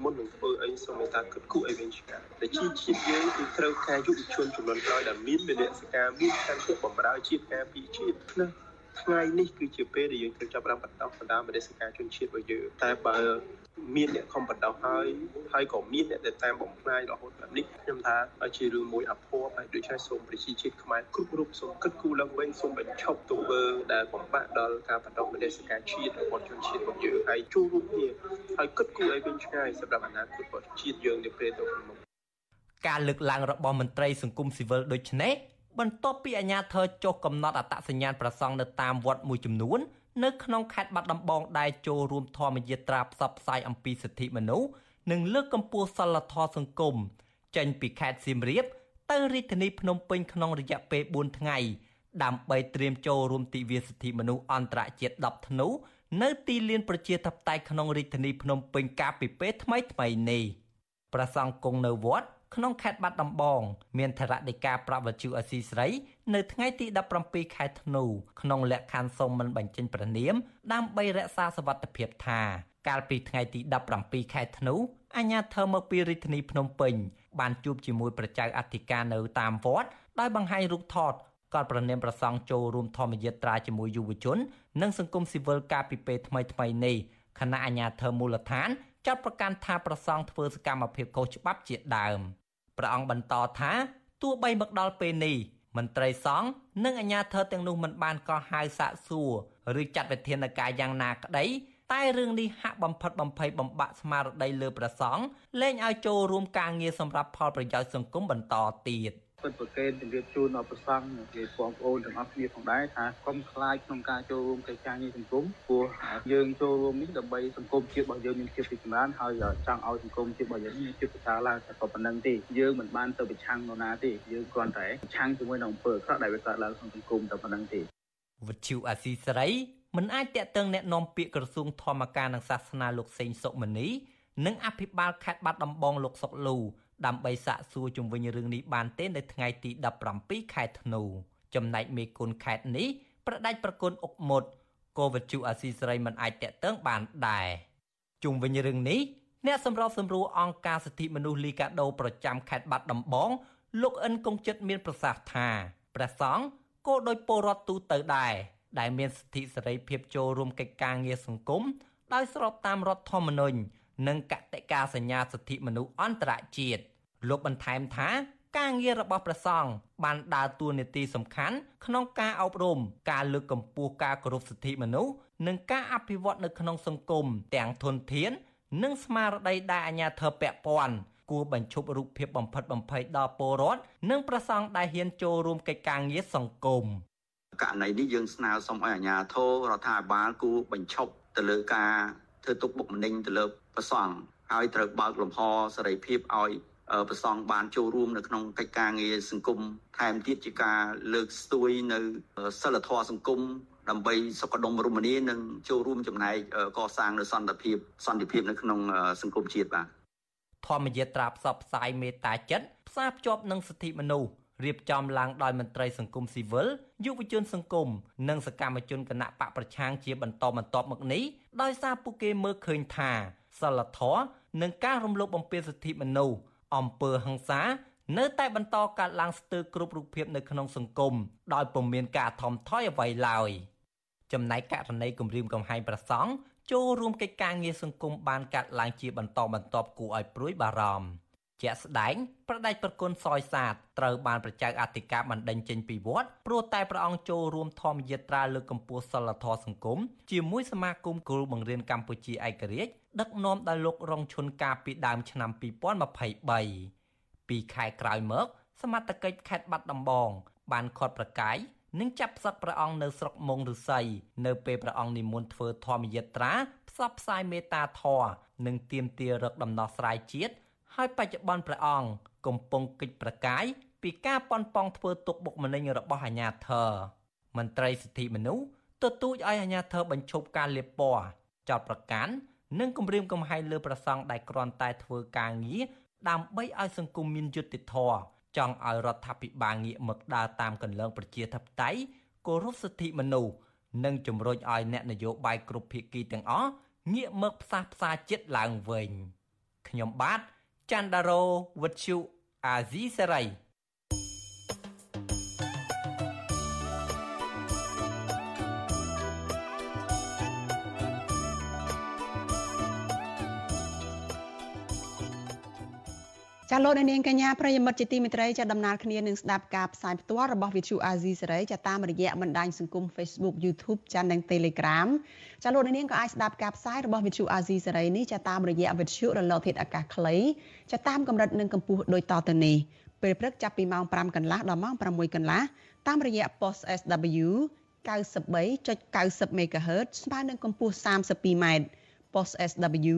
មុននឹងធ្វើអីសូមមេត្តាគិតគូរអីវិញឆ្កាប្រជាជាតិយើងគឺត្រូវការយុវជនចំនួនក្រោយដែលមានវិន័យសកម្មមានឆន្ទៈបម្រើជាតិការពារជាតិណា ថ្ងៃនេះគឺជាពេលដែលយើងត្រូវចាប់បានបន្តបណ្ដាមនសិការជនជាតិរបស់យើងតែបើមានអ្នកខំបណ្ដោះហើយហើយក៏មានអ្នកដែលតាមបំផ្លាញរហូតដល់នេះខ្ញុំថាជារឿងមួយអភ័ព្វហើយដូច្នេះសូមប្រជាជាតិខ្មែរគ្រប់រូបសូមគិតគូរឡើងវិញសូមបញ្ឈប់ទង្វើដែលបំផាក់ដល់ការបណ្ដោះមនសិការជាតិរបស់ជនជាតិរបស់យើងហើយជួបរួមគ្នាហើយគិតគូរឲ្យវិញឆ្ងាយសម្រាប់អនាគតរបស់ជាតិយើងនាពេលទៅមុខការលើកឡើងរបស់មន្ត្រីសង្គមស៊ីវិលដូចនេះ បន្ទាប់ពីអាជ្ញាធរចុះកំណត់អត្តសញ្ញាណប្រសង់នៅតាមវត្តមួយចំនួន នៅក្នុងខេត្តបាត់ដំបងដែលចូលរួមធម្មយាត្រាផ្សព្វផ្សាយអំពីសិទ្ធិមនុស្សនិងលើកកម្ពស់សិលធម៌សង្គមចេញពីខេត្តសៀមរាបទៅរាជធានីភ្នំពេញក្នុងរយៈពេល4ថ្ងៃដើម្បីត្រៀមចូលរួមទិវាសិទ្ធិមនុស្សអន្តរជាតិ10ធ្នូនៅទីលានប្រជាធិបតេយ្យក្នុងរាជធានីភ្នំពេញកាលពីពេលថ្មីថ្មីនេះប្រសង់គង់នៅវត្ត ក្នុងខេត្តបាត់ដំបង មានធរណីកាប្រវត្តិអសីស្រី នៅថ្ងៃទី17ខែធ្នូក្នុងលក្ខខណ្ឌសូមមិនបញ្ចេញព្រះនាមដើម្បីរក្សាសវត្ថិភាពថាកាលពីថ្ងៃទី17ខែធ្នូអាញាធិមកពីរាជធានីភ្នំពេញ បានជួបជាមួយប្រជាអធិការនៅតាមវត្តដោយបង្ហាញរូបថតក៏ប្រនាមប្រសង់ចូលរួមធម្មយាត្រាជាមួយយុវជន និងសង្គមស៊ីវិលកាលពីពេលថ្មីថ្មីនេះគណៈអាជ្ញាធរមូលដ្ឋានចាត់ប្រកាសថាប្រសង់ធ្វើសកម្មភាពខុសច្បាប់ជាដើម ព្រះអង្គបន្តថាទោះបីមកដល់ពេលនេះមន្ត្រីសង្ឃនិងអាជ្ញាធរទាំងនោះមិនបានកោះហៅសាកសួរឬចាត់វិធានការយ៉ាងណាក្តីតែរឿងនេះហាក់បំផិតបំភ័យបំបាក់ស្មារតីលើព្រះសង្ឃលែងឲ្យចូលរួមការងារសម្រាប់ផលប្រយោជន៍សង្គមបន្តទៀត។ ពិតប្រកេនជំរាបជូនដល់ប្រសង់ជាបងប្អូនទាំងអស់គ្នាផងដែរថាកុំខ្លាចក្នុងការចូលរួមកិច្ចការងារសង្គមព្រោះយើងចូលរួមនេះដើម្បីសង្គមជាតិរបស់យើងមានភាពរីកចម្រើនហើយចង់ឲ្យសង្គមជាតិរបស់យើងមានភាពប្រសើរឡើងតែក៏ប៉ុណ្្នឹងទេយើងមិនបានទៅប្រឆាំងនរណាទេយើងគ្រាន់តែប្រឆាំងជាមួយនឹងអំពើអាក្រក់ដែលវាកើតឡើងក្នុងសង្គមតែប៉ុណ្្នឹងទេវិទ្យុអាស៊ីសេរីមិនអាចតាក់ទងแนะនាំពាក្យក្រសួងធម្មការនិងសាសនាលោកសេងសុមនីនិងអភិបាលខេត្តបាត់ដំបងលោកសុកលូ ដើម្បីសាកសួរជំវិញរឿងនេះបានទេនៅថ្ងៃទី17ខែធ្នូចំណែកមេគុណខេត្តនេះប្រដាច់ប្រគុណអុកមុតក៏វិទ្យុអាស៊ីសេរីមិនអាចតាក់ទងបានដែរជុំវិញរឿងនេះអ្នកសម្របសម្រួលអង្គការសិទ្ធិមនុស្សលីកាដូប្រចាំខេត្តបាត់ដំបងលោកអិនកុងចិត្តមានប្រសាសន៍ថាព្រះសង្ឃក៏ដោយពលរដ្ឋទូទៅដែរដែលមានសិទ្ធិសេរីភាពចូលរួមកិច្ចការងារសង្គមដោយស្របតាមរដ្ឋធម្មនុញ្ញ និងកតិកាសញ្ញាសិទ្ធិមនុស្សអន្តរជាតិលោកបន្ថែមថាការងាររបស់ព្រះសង្ឃបានដើរតួនាទីសំខាន់ក្នុងការអប់រំការលើកកម្ពស់ការគោរពសិទ្ធិមនុស្សនិងការអភិវឌ្ឍនៅក្នុងសង្គមទាំងធនធាន និងស្មារតីដែលអាជ្ញាធរពាក់ព័ន្ធគួរបញ្ឈប់រូបភាពបំផិតបំភ័យដល់ពលរដ្ឋនិងប្រសង់ដែលហ៊ានចូលរួមកិច្ចការងារសង្គមករណីនេះយើងស្នើសុំឲ្យអាជ្ញាធររដ្ឋាភិបាលគួរបញ្ឈប់ទៅលើការធ្វើទុកបុកម្នេញទៅលើ ប្រសង់ហើយត្រូវបើកលំហសេរីភាពឲ្យប្រសង់បានចូលរួមនៅក្នុងកិច្ចការងារសង្គមថែមទៀតជាការលើកស្ទួយនៅសិលធម៌សង្គមដើម្បីសុខដុមរមនានិងចូលរួមចំណែកកសាងនូវសន្តិភាពសន្តិភាពនៅក្នុងសង្គមជាតិបាទធម្មយាត្រាផ្សព្វផ្សាយមេត្តាចិត្តផ្សារភ្ជាប់នឹងសិទ្ធិមនុស្សរៀបចំឡើងដោយមន្ត្រីសង្គមស៊ីវិលយុវជនសង្គមនិងសកម្មជនគណៈបកប្រឆាំងជាបន្តបន្ទាប់មកនេះដោយសារពួកគេមើលឃើញថា សិលធម៌និងការរំលោភបំពានសិទ្ធិមនុស្សអំពើហិង្សា នៅតែបន្តកើតឡើងស្ទើរគ្រប់រូបភាពនៅក្នុងសង្គមដោយពុំមានការថមថយអ្វីឡើយចំណែកករណីគម្រាមកំហែងប្រសង់ចូលរួមកិច្ចការងារសង្គមបានកាត់ឡើងជាបន្តបន្ទាប់គួរឲ្យព្រួយបារម្ភ ជាក់ស្ដែងប្រដេចប្រគុណសយសាទត្រូវបានប្រជាអធិការបណ្ដេញចេញពីវត្តព្រោះតែព្រះអង្គចូលរួមធម្មយាត្រាលើកកម្ពស់សិលធម៌សង្គមជាមួយសមាគមគ្រូបង្រៀនកម្ពុជាឯករាជ្យដឹកនាំដោយលោករងឈុនកាលពីដើមឆ្នាំ2023ពីខែក្រោយមក សមត្ថកិច្ចខេត្តបាត់ដំបង បានខាត់ប្រកាយនិងចាប់ផ្សឹកព្រះអង្គនៅស្រុកមុងឫស្សីនៅពេលព្រះអង្គនិមន្តធ្វើធម្មយាត្រាផ្សព្វផ្សាយមេត្តាធម៌និងទាមទាររកដំណោះស្រាយជាតិ ហើយបច្ចុប្បន្នព្រះអង្គកំពុងកិច្ចប្រកាយពីការប៉ុនប៉ងធ្វើទុកបុកម្នេញរបស់អាជ្ញាធរមន្ត្រីសិទ្ធិមនុស្សទទូចឲ្យអាជ្ញាធរបញ្ឈប់ការលាបពណ៌ចោតប្រកាន់និងគម្រាមកំហែងលើប្រសង់ដែលគ្រាន់តែធ្វើការងារដើម្បីឲ្យសង្គមមានយុត្តិធម៌ចង់ឲ្យរដ្ឋាភិបាលងាកមកដើរតាមកន្លងប្រជាធិបតេយ្យគោរពសិទ្ធិមនុស្សនិងជំរុញឲ្យអ្នកនយោបាយគ្រប់ភាគីទាំងអស់ងាកមកផ្សះផ្សាចិត្តឡើងវិញខ្ញុំបាទ ច័ន្ទដារោវុទ្ធុអាស៊ីសេរី លោកនាងកញ្ញាប្រិយមិត្តជាទីមេត្រីចាដំណើរគ្នានឹងស្ដាប់ការផ្សាយផ្ទាល់របស់ Vithu Azizi សេរីចាតាមរយៈបណ្ដាញសង្គម Facebook YouTube ចានិង Telegram ចាលោកនាងក៏អាចស្ដាប់ការផ្សាយរបស់ Vithu Azizi សេរីនេះចាតាមរយៈ Vithu រលកធាតុអាកាសខ្លីចាតាមកម្រិតនិងកម្ពស់ដូចតទៅនេះពេលព្រឹកចាប់ពីម៉ោង5កន្លះដល់ម៉ោង6កន្លះតាមរយៈ post SW 93.90 MHz ស្មើនឹងកម្ពស់ 32m post SW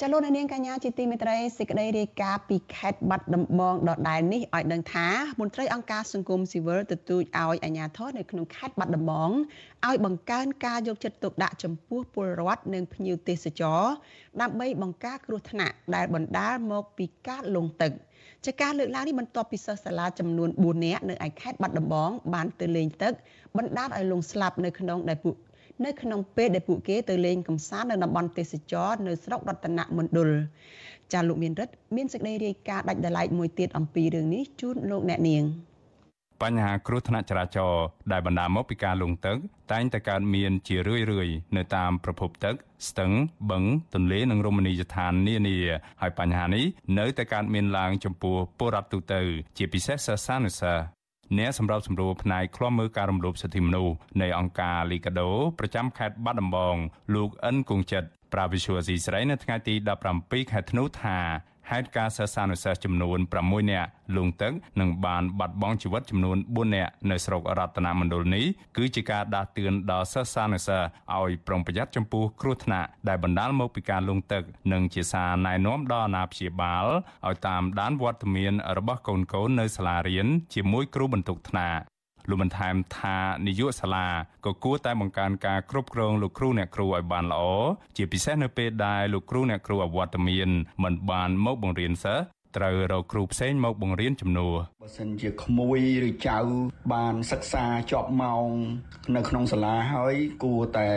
ចលនានាងកញ្ញាជាទីមេត្រីសេចក្តីរាយការណ៍ពីខេត្តបាត់ដំបងដដែលនេះឲ្យដឹងថាមន្ត្រីអង្គការសង្គមស៊ីវិលទទូចឲ្យអាជ្ញាធរនៅក្នុងខេត្តបាត់ដំបងឲ្យបង្កើនការយកចិត្តទុកដាក់ចំពោះពលរដ្ឋនិងភ្ញៀវទេសចរដើម្បីបង្ការគ្រោះថ្នាក់ដែលបណ្ដាលមកពីការលង់ទឹកជាការលើកឡើងនេះបន្ទាប់ពីសិស្សសាលាចំនួន4នាក់នៅឯខេត្តបាត់ដំបងបានទៅលេងទឹកបណ្ដាលឲ្យលង់ស្លាប់នៅក្នុងដែលពួក នៅក្នុងពេលដែលពួកគេទៅលេងកម្សាន្តនៅតំបន់ទេសចរនៅស្រុករតនមណ្ឌលចាលោកមានរិទ្ធមានសេចក្តីរាយការណ៍ដាច់ដライមួយទៀតអំពីរឿងនេះជូនលោកអ្នកនាងបញ្ហាគ្រោះថ្នាក់ចរាចរណ៍ដែលបណ្ដាលមកពីការលង់ទឹកតែងតែកើតមានជារឿយៗនៅតាមប្រភពទឹក ស្ទឹង បឹង ទន្លេនិងរមណីយដ្ឋាននានាហើយបញ្ហានេះនៅតែកើតមានឡើងចំពោះពលរដ្ឋទូទៅ ជាពិសេសសិស្សានុសិស្ស អ្នកសម្របសម្រួលផ្នែកឃ្លាំមើលការរំលោភសិទ្ធិមនុស្សនៃអង្គការលីកាដូប្រចាំខេត្តបាត់ដំបងលោកអិនគង្ជិតប្រាវិសុវស៊ីស្រីនៅថ្ងៃទី17ខែធ្នូថា ហេតុការសិស្សានុសិស្សចំនួន6នាក់លង់ទឹកនិងបានបាត់បង់ជីវិតចំនួន4នាក់នៅស្រុករតនមណ្ឌលនេះគឺជាការដាស់តឿនដល់សិស្សានុសិស្សឲ្យប្រុងប្រយ័ត្នចំពោះគ្រោះថ្នាក់ដែលបណ្ដាលមកពីការលង់ទឹកនិងជាសារណែនាំដល់អាណាព្យាបាលឲ្យតាមដានវត្តមានរបស់កូនកូននៅសាលារៀនជាមួយគ្រូបន្ទុកថ្នាក់ លោកបានថែមថានាយកសាលាក៏គួរតែបង្កើនការគ្រប់គ្រងលោកគ្រូអ្នកគ្រូឲ្យបានល្អជាពិសេសនៅពេលដែលលោកគ្រូអ្នកគ្រូអវត្តមានមិនបានមកបង្រៀនសិស្ស ត្រូវរកគ្រូផ្សេងមកបង្រៀនជំនួសបើសិនជាក្មួយឬចៅបានសិក្សាជាប់ម៉ោងនៅក្នុងសាលាហើយគួរតែ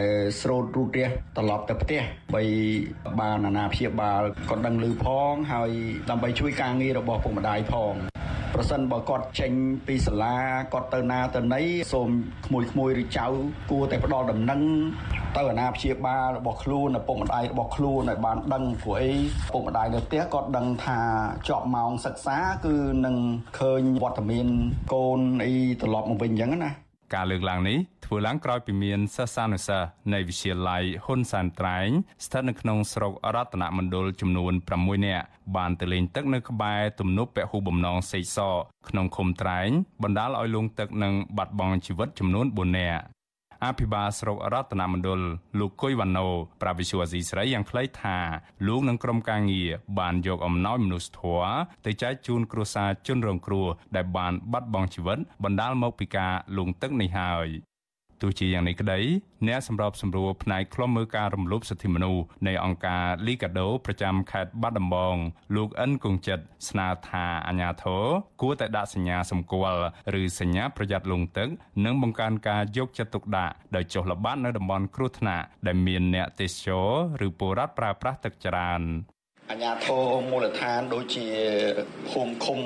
ស្រោតរូតរះត្រឡប់ទៅផ្ទះបីបានអាណាព្យាបាលក៏ដឹងឮផងហើយដើម្បីជួយការងាររបស់ពុកម្ដាយផងប្រសិនបើគាត់ចេញពីសាលាគាត់ទៅណាទៅណីសូមក្មួយក្មួយឬចៅគួរតែផ្ដល់ដំណឹងទៅអាណាព្យាបាលរបស់ខ្លួនឪពុកម្ដាយរបស់ខ្លួនឲ្យបានដឹងព្រោះអីឪពុកម្ដាយនៅផ្ទះគាត់ដឹងថាជាប់ម៉ោងសិក្សាគឺនឹងឃើញវត្តមានកូនអីត្រឡប់មកវិញអញ្ចឹងណាការលើកឡើងនេះធ្វើឡើងក្រោយពីមានសិស្សានុសិស្សនៃវិទ្យាល័យហ៊ុនសានត្រែងស្ថិតនៅក្នុងស្រុករតនមណ្ឌលចំនួន6នាក់បានទៅលេងទឹកនៅក្បែរទំនប់ពហុបំណងសេកសក្នុងឃុំត្រែងបណ្ដាលឲ្យលង់ទឹកនិងបាត់បង់ជីវិតចំនួន4នាក់ អភិបាលស្រុករតនមណ្ឌលលោកគុយវ៉ាណូប្រាវិសុអាស៊ីស្រីយ៉ាងខ្លីថាលោកនិងក្រុមការងារបានយកអំណោយមនុស្សធម៌ទៅចែកជូនគ្រួសារជនរងគ្រោះដែលបានបាត់បង់ជីវិតបណ្ដាលមកពីការលង់ទឹកនេះហើយ ទោះជាយ៉ាងនេះក្តីអ្នកសម្របសម្រួលផ្នែកខ្លំមើលការរំលោភសិទ្ធិមនុស្សនៃអង្គការ Liga do ប្រចាំខេត្តបាត់ដំបងលោកអិនគង្ជិតស្នើថាអាជ្ញាធរគួរតែដាក់សញ្ញាសម្គាល់ឬសញ្ញាប្រយ័ត្នលង់ទឹកនិងបង្កើនការយកចិត្តទុកដាក់ដោយចុះល្បាតនៅតំបន់គ្រោះថ្នាក់ដែលមានអ្នកទេសចរឬពលរដ្ឋប្រើប្រាស់ទឹកច្រើន អាជ្ញាធរមូលដ្ឋានដូចជាភូមិឃុំ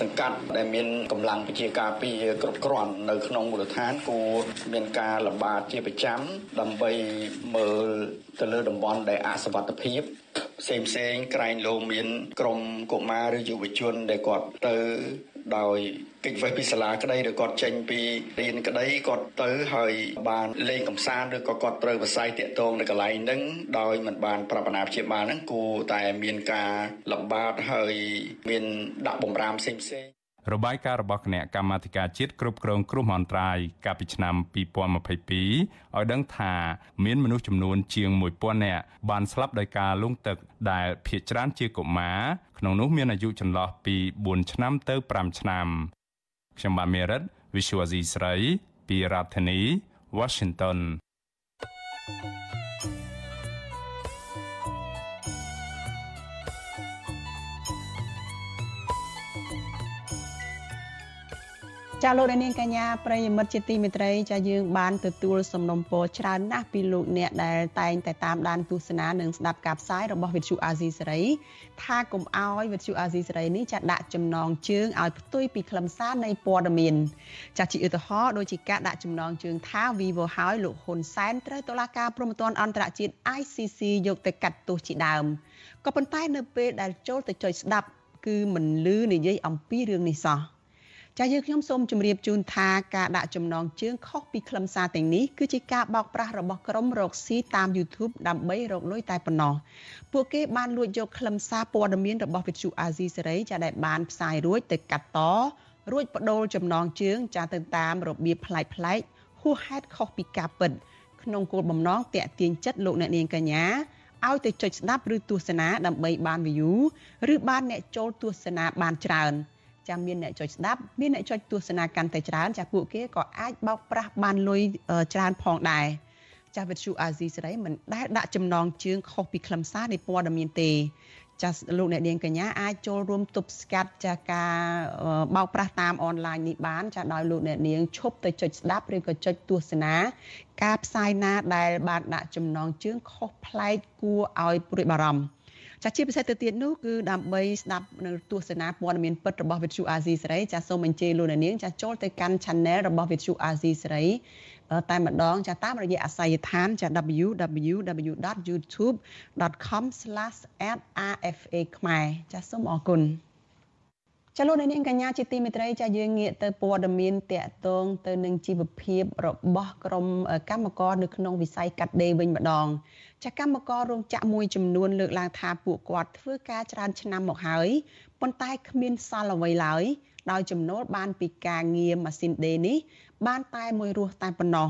សង្កាត់ដែលមានកម្លាំងប្រជាការពារគ្រប់គ្រាន់នៅក្នុងមូលដ្ឋានគួរមានការលំបាកជាប្រចាំដើម្បីមើលទៅលើតំបន់ដែលអសវត្ថភាព ផ្សេងផ្សេងក្រែងលោមានក្រុមកុមារឬយុវជនដែលគាត់ទៅដោយកិច្ចវេះពីសាលាក្តីឬគាត់ចេញពីរៀនក្តីគាត់ទៅហើយបានលេងកំសាន្តឬក៏គាត់ត្រូវបស័យតាក់ទងនៅកន្លែងហ្នឹងដោយមិនបានប្រាប់អាណាព្យាបាលហ្នឹងគួរតែមានការលំបាកហើយមានដាក់បំរាមផ្សេងផ្សេង របាយការណ៍របស់គណៈកម្មាធិការជាតិគ្រប់គ្រងគ្រោះមហន្តរាយកាលពីឆ្នាំ2022ឲ្យដឹងថាមានមនុស្សចំនួនជាង1000នាក់បានស្លាប់ដោយការលង់ទឹកដែលភ ieck ច្រើនជាកុមារក្នុងនោះមានអាយុចន្លោះពី4ឆ្នាំទៅ5ឆ្នាំខ្ញុំបាទមេរិត Visual Asia ស្រីពីរដ្ឋធានី Washington thank you ចចាលោកនាងកញ្ញាប្រិយមិត្តជាទីមេត្រីចាយើងបានទទួលសំណុំពរច្រើនណាស់ពីលោកអ្នកដែលតែងតែតាមដានទស្សនានិងស្ដាប់ការផ្សាយរបស់វិទ្យុអាស៊ីសេរីថាកុំអោយវិទ្យុអាស៊ីសេរីនេះចាដាក់ចំណងជើងឲ្យផ្ទុយពីខ្លឹមសារនៃព័ត៌មានចាជាឧទាហរណ៍ដូចជាការដាក់ចំណងជើងថា Vivo ហើយលោកហ៊ុនសែនត្រូវតុលាការព្រហ្មទណ្ឌអន្តរជាតិ ICC យកទៅកាត់ទោសជាដើមក៏ប៉ុន្តែនៅពេលដែលចូលទៅចុចស្ដាប់គឺមិនលឺនិយាយអំពីរឿងនេះសោះ ចាយើងខ្ញុំសូមជម្រាបជូនថាការដាក់ចំណងជើងខុសពីខ្លឹមសារទាំងនេះគឺជាការបោកប្រាស់របស់ក្រុមរកស៊ីតាម YouTube ដើម្បីរកលុយតែប៉ុណ្ណោះពួកគេបានលួចយកខ្លឹមសារព័ត៌មានរបស់វិទ្យុអាស៊ីសេរីចាដែលបានផ្សាយរួចទៅកាត់តរួចបដូរចំណងជើងចាទៅតាមរបៀបប្លែកប្លែកហួសហេតុខុសពីការពិតក្នុងគោលបំណងតាក់ទាញចិត្តលោកអ្នកនាងកញ្ញាឲ្យទៅចុចស្ដាប់ឬទស្សនាដើម្បីបាន view ឬបានអ្នកចូលទស្សនាបានច្រើន។ ចាំមានអ្នកចុចស្ដាប់មានអ្នកចុចទស្សនាកាន់តែច្រើនចាពួកគេក៏អាចបោកប្រាស់បានលុយច្រើនផងដែរចាស់វិទ្យុអាស៊ីសេរីមិនដែលដាក់ចំណងជើងខុសពីខ្លឹមសារនៃព័ត៌មានទេចាស់លោកអ្នកនាងកញ្ញាអាចចូលរួមទប់ស្កាត់ចាការបោកប្រាស់តាមអនឡាញនេះបានចាដោយលោកអ្នកនាងឈប់ទៅចុចស្ដាប់ឬក៏ចុចទស្សនាការផ្សាយណាដែលបានដាក់ចំណងជើងខុសប្លែកគួរឲ្យព្រួយបារម្ភ ចាជាពិសេសទៅទៀតនោះគឺដើម្បីស្ដាប់នៅទស្សនាព័ត៌មានពិតរបស់ Vithu Azizi សេរីចាសូមអញ្ជើញលោកនាងចាចូលទៅកាន់ Channel របស់ Vithu Azizi សេរីតែម្ដងចាតាមរយៈអាស័យដ្ឋានចា www.youtube.com/rfa ខ្មែរចាសូមអរគុណ ចលនានាងកញ្ញាជាទីមេត្រីចាយើងងាកទៅព័ត៌មានតកតងទៅនឹងជីវភាពរបស់ក្រុមកម្មករនៅក្នុងវិស័យកាត់ដេរវិញម្ដងចាកម្មកររោងចក្រមួយចំនួនលើកឡើងថាពួកគាត់ធ្វើការច្រើនឆ្នាំមកហើយប៉ុន្តែគ្មានសល់អ្វីឡើយដោយចំណូលបានពីការងារម៉ាស៊ីនដេរនេះបានតែមួយរស់តែប៉ុណ្ណោះ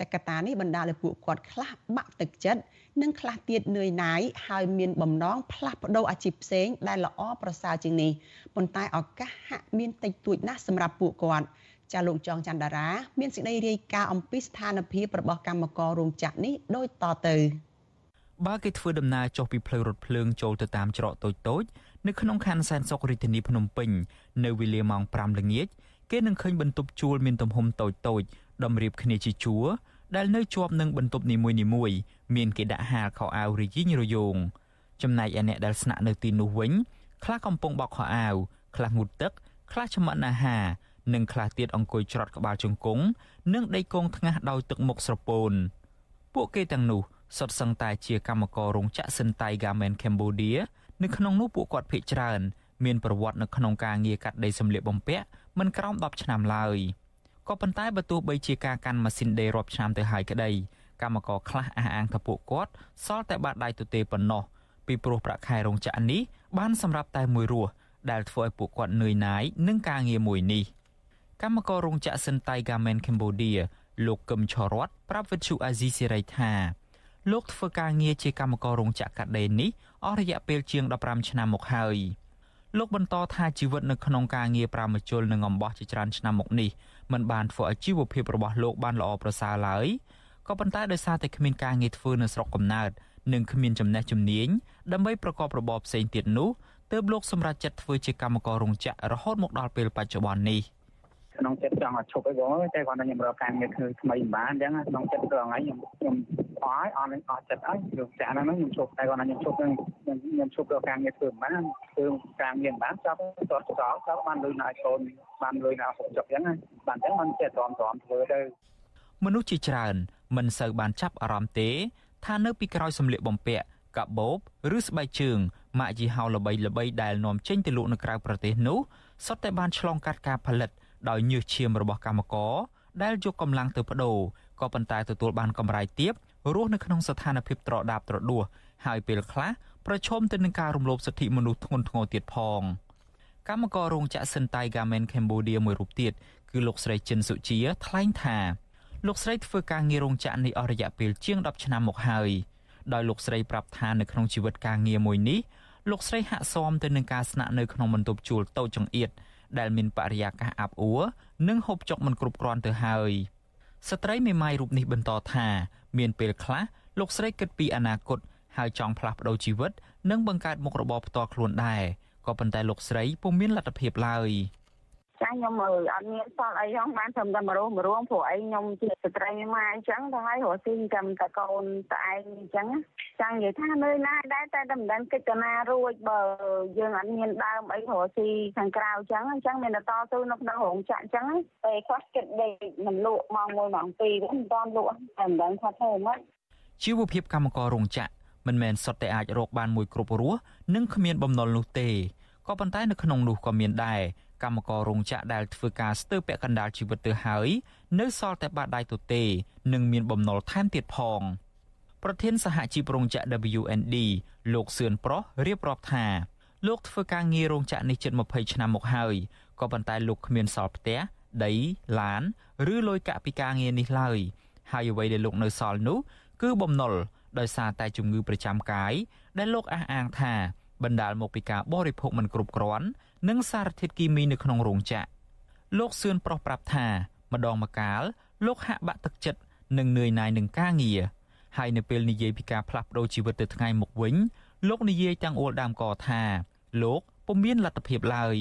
ចកតានេះបណ្ដាលឲ្យពួកគាត់ខ្លះបាក់ទឹកចិត្តនិងខ្លះទៀតនឿយណាយហើយមានបំណងផ្លាស់ប្ដូរអាជីពផ្សេងដែលល្អប្រសើរជាងនេះប៉ុន្តែឱកាសហាក់មានតិចតួចណាស់សម្រាប់ពួកគាត់ចាលោកចងច័ន្ទតារាមានសេចក្តីរាយការណ៍អំពីស្ថានភាពរបស់កម្មកររោងចក្រនេះដូចតទៅបើគេធ្វើដំណើរចុះពីផ្លូវរថភ្លើងចូលទៅតាមច្រកតូចតូចនៅក្នុងខណ្ឌសែនសុខរាជធានីភ្នំពេញនៅវេលាម៉ោង5ល្ងាចគេនឹងឃើញបន្ទប់ជួលមានទំហំតូចតូចតម្រៀបគ្នាជាជួរ ដែលនៅជាប់នឹងបន្ទប់នីមួយៗមានគេដាក់ហាលខោអាវរយីងរយោងចំណែកឯអ្នកដែលស្នាក់នៅទីនោះវិញខ្លះកំពុងបោកខោអាវខ្លះងូតទឹកខ្លះចម្អិនអាហារនិងខ្លះទៀតអង្គុយច្រត់ក្បាលជង្គង់និងដេកគង់ថ្ងាសដោយទឹកមុខស្រពោនពួកគេទាំងនោះសុទ្ធសឹងតែជាកម្មកររោងចក្រ Sentai Garment Cambodia នៅក្នុងនោះពួកគាត់ភ័យច្រើន មានប្រវត្តិនៅក្នុងការងារកាត់ដេរសម្លៀកបំពាក់មិនក្រោម10ឆ្នាំឡើយ ក៏ប៉ុន្តែបើទោះបីជាការកាន់ម៉ាស៊ីនដេររាប់ឆ្នាំទៅហើយក្តីកម្មករខ្លះអះអាងថាពួកគាត់សល់តែបាតដៃទទេប៉ុណ្ណោះពីព្រោះប្រាក់ខែរោងចក្រនេះបានសម្រាប់តែមួយរស់ដែលធ្វើឲ្យពួកគាត់នឿយណាយនឹងការងារមួយនេះកម្មកររោងចក្រ Sentai Garment Cambodia លោកកឹមឆរតប្រាប់វិទ្យុអាស៊ីសេរីថាលោកធ្វើការងារជាកម្មកររោងចក្រកាត់ដេរនេះអស់រយៈពេលជាង15ឆ្នាំមកហើយលោកបន្តថាជីវិតនៅក្នុងការងារប្រាមជុលនិងអំបោះជាច្រើនឆ្នាំមកនេះ មិនបានធ្វើឲ្យជីវភាពរបស់លោកបានល្អប្រសើរឡើយក៏ប៉ុន្តែដោយសារតែគ្មានការងារធ្វើនៅស្រុកកំណើតនិងគ្មានចំណេះជំនាញដើម្បីប្រកបរបរផ្សេងទៀតនោះទើបលោកសម្រេចចិត្តធ្វើជាកម្មកររោងចក្ររហូតមកដល់ពេលបច្ចុប្បន្ននេះ។ក្នុងចិត្តចង់ឲ្យឈប់អីបងតែគាត់ថាខ្ញុំរកការងារធ្វើថ្មីមិនបានអញ្ចឹងក្នុងចិត្តត្រង់ហ្នឹងខ្ញុំខ្ញុំ អស់ហើយអស់នឹងអស់ចិត្តហើយយកចាក់ហ្នឹងខ្ញុំឈប់តែគាត់ថាខ្ញុំឈប់ហ្នឹងខ្ញុំឈប់រកការងារធ្វើមិនបានធ្វើការងារមិនបានចាប់តតចោលចាប់បានលុយណាយកូនបានលុយណាហូបចុកអញ្ចឹងបានអញ្ចឹងមិនចេះទ្រាំទ្រាំធ្វើទៅមនុស្សជាច្រើនមិនសូវបានចាប់អារម្មណ៍ទេ ថានៅពីក្រោយសម្លៀកបំពាក់កាបូបឬស្បែកជើងម៉ាកយីហោល្បីល្បីដែលនាំចេញទៅលក់នៅក្រៅប្រទេសនោះសុទ្ធតែបានឆ្លងកាត់ការផលិត ដោយញើសឈាមរបស់កម្មករដែលយកកម្លាំងទៅបដូរក៏ប៉ុន្តែទទួលបានកម្រៃទាប រស់នៅក្នុងស្ថានភាពត្រដាបត្រដួសហើយពេលខ្លះប្រឈមទៅនឹងការរំលោភសិទ្ធិមនុស្សធ្ងន់ធ្ងរទៀតផងកម្មកររោងចក្រ Sentai Garment Cambodia មួយរូបទៀតគឺលោកស្រីចិនសុជាថ្លែងថាលោកស្រីធ្វើការងាររោងចក្រនេះអស់រយៈពេលជាង10ឆ្នាំមកហើយដោយលោកស្រីប្រាប់ថានៅក្នុងជីវិតការងារមួយនេះលោកស្រីហាក់ស៊ាំទៅនឹងការស្នាក់នៅក្នុងបន្ទប់ជួលតូចចង្អៀតដែលមានបរិយាកាសអាប់អួរនិងហូបចុកមិនគ្រប់គ្រាន់ទៅហើយ ស្ត្រីមេម៉ាយរូបនេះបន្តថាមានពេលខ្លះលោកស្រីគិតពីអនាគតហើយចង់ផ្លាស់ប្ដូរជីវិត និងបង្កើតមុខរបរផ្ទាល់ខ្លួនដែរក៏ប៉ុន្តែលោកស្រីពុំមានលទ្ធភាពឡើយ ចាខ្ញុំមើលអត់មានសល់អីផងបានត្រឹមតែមករស់មរួមព្រោះអីខ្ញុំជាស្ត្រីមកអញ្ចឹងទៅហើយរស់ស៊ីចាំតែកូនតែឯងអញ្ចឹងចង់និយាយថានៅណាដែរតែតែមិនដឹងកិច្ចកណារួចបើយើងអត់មានដើមអីរស់ស៊ីខាងក្រៅអញ្ចឹងអញ្ចឹងមានតែតស៊ូនៅក្នុងរោងចក្រអញ្ចឹងពេលខ្លះគិតដេកមិនលក់ម៉ោង1ម៉ោង2មិនតាន់លក់តែមិនដឹងថាធ្វើម៉េចជីវភាពកម្មកររោងចក្រមិនមែនសុទ្ធតែអាចរកបានមួយគ្រប់រស់និងគ្មានបំណុលនោះទេក៏ប៉ុន្តែនៅក្នុងនោះក៏មានដែរ កម្មកររោងចក្រដែលធ្វើការស្ទើរពាក់កណ្ដាលជីវិតទៅហើយនៅសល់តែបាតដៃទទេនិងមានបំណុលថែមទៀតផងប្រធានសហជីពរោងចក្រ WND លោកសឿនប្រុសរៀបរាប់ថាលោកធ្វើការងាររោងចក្រនេះជិត20ឆ្នាំមកហើយក៏ប៉ុន្តែលោកគ្មានសល់ផ្ទះដីឡាន ឬលុយកាក់ពីការងារនេះឡើយហើយអ្វីដែលលោកនៅសល់នោះគឺបំណុលដោយសារតែជំងឺប្រចាំកាយដែលលោកអះអាងថាបណ្ដាលមកពីការបរិភោគមិនគ្រប់គ្រាន់ និងសារធាតុគីមីនៅក្នុងរោងចក្រលោកសឿនប្រុសប្រាប់ថា ម្ដងម្កាលលោកហាក់បាក់ទឹកចិត្តនិងនឿយណាយនឹងការងារហើយនៅពេលនិយាយពីការផ្លាស់ប្ដូរជីវិតទៅថ្ងៃមុខវិញ លោកនិយាយទាំងអួលដើមកថាលោកពុំមានលទ្ធភាពឡើយ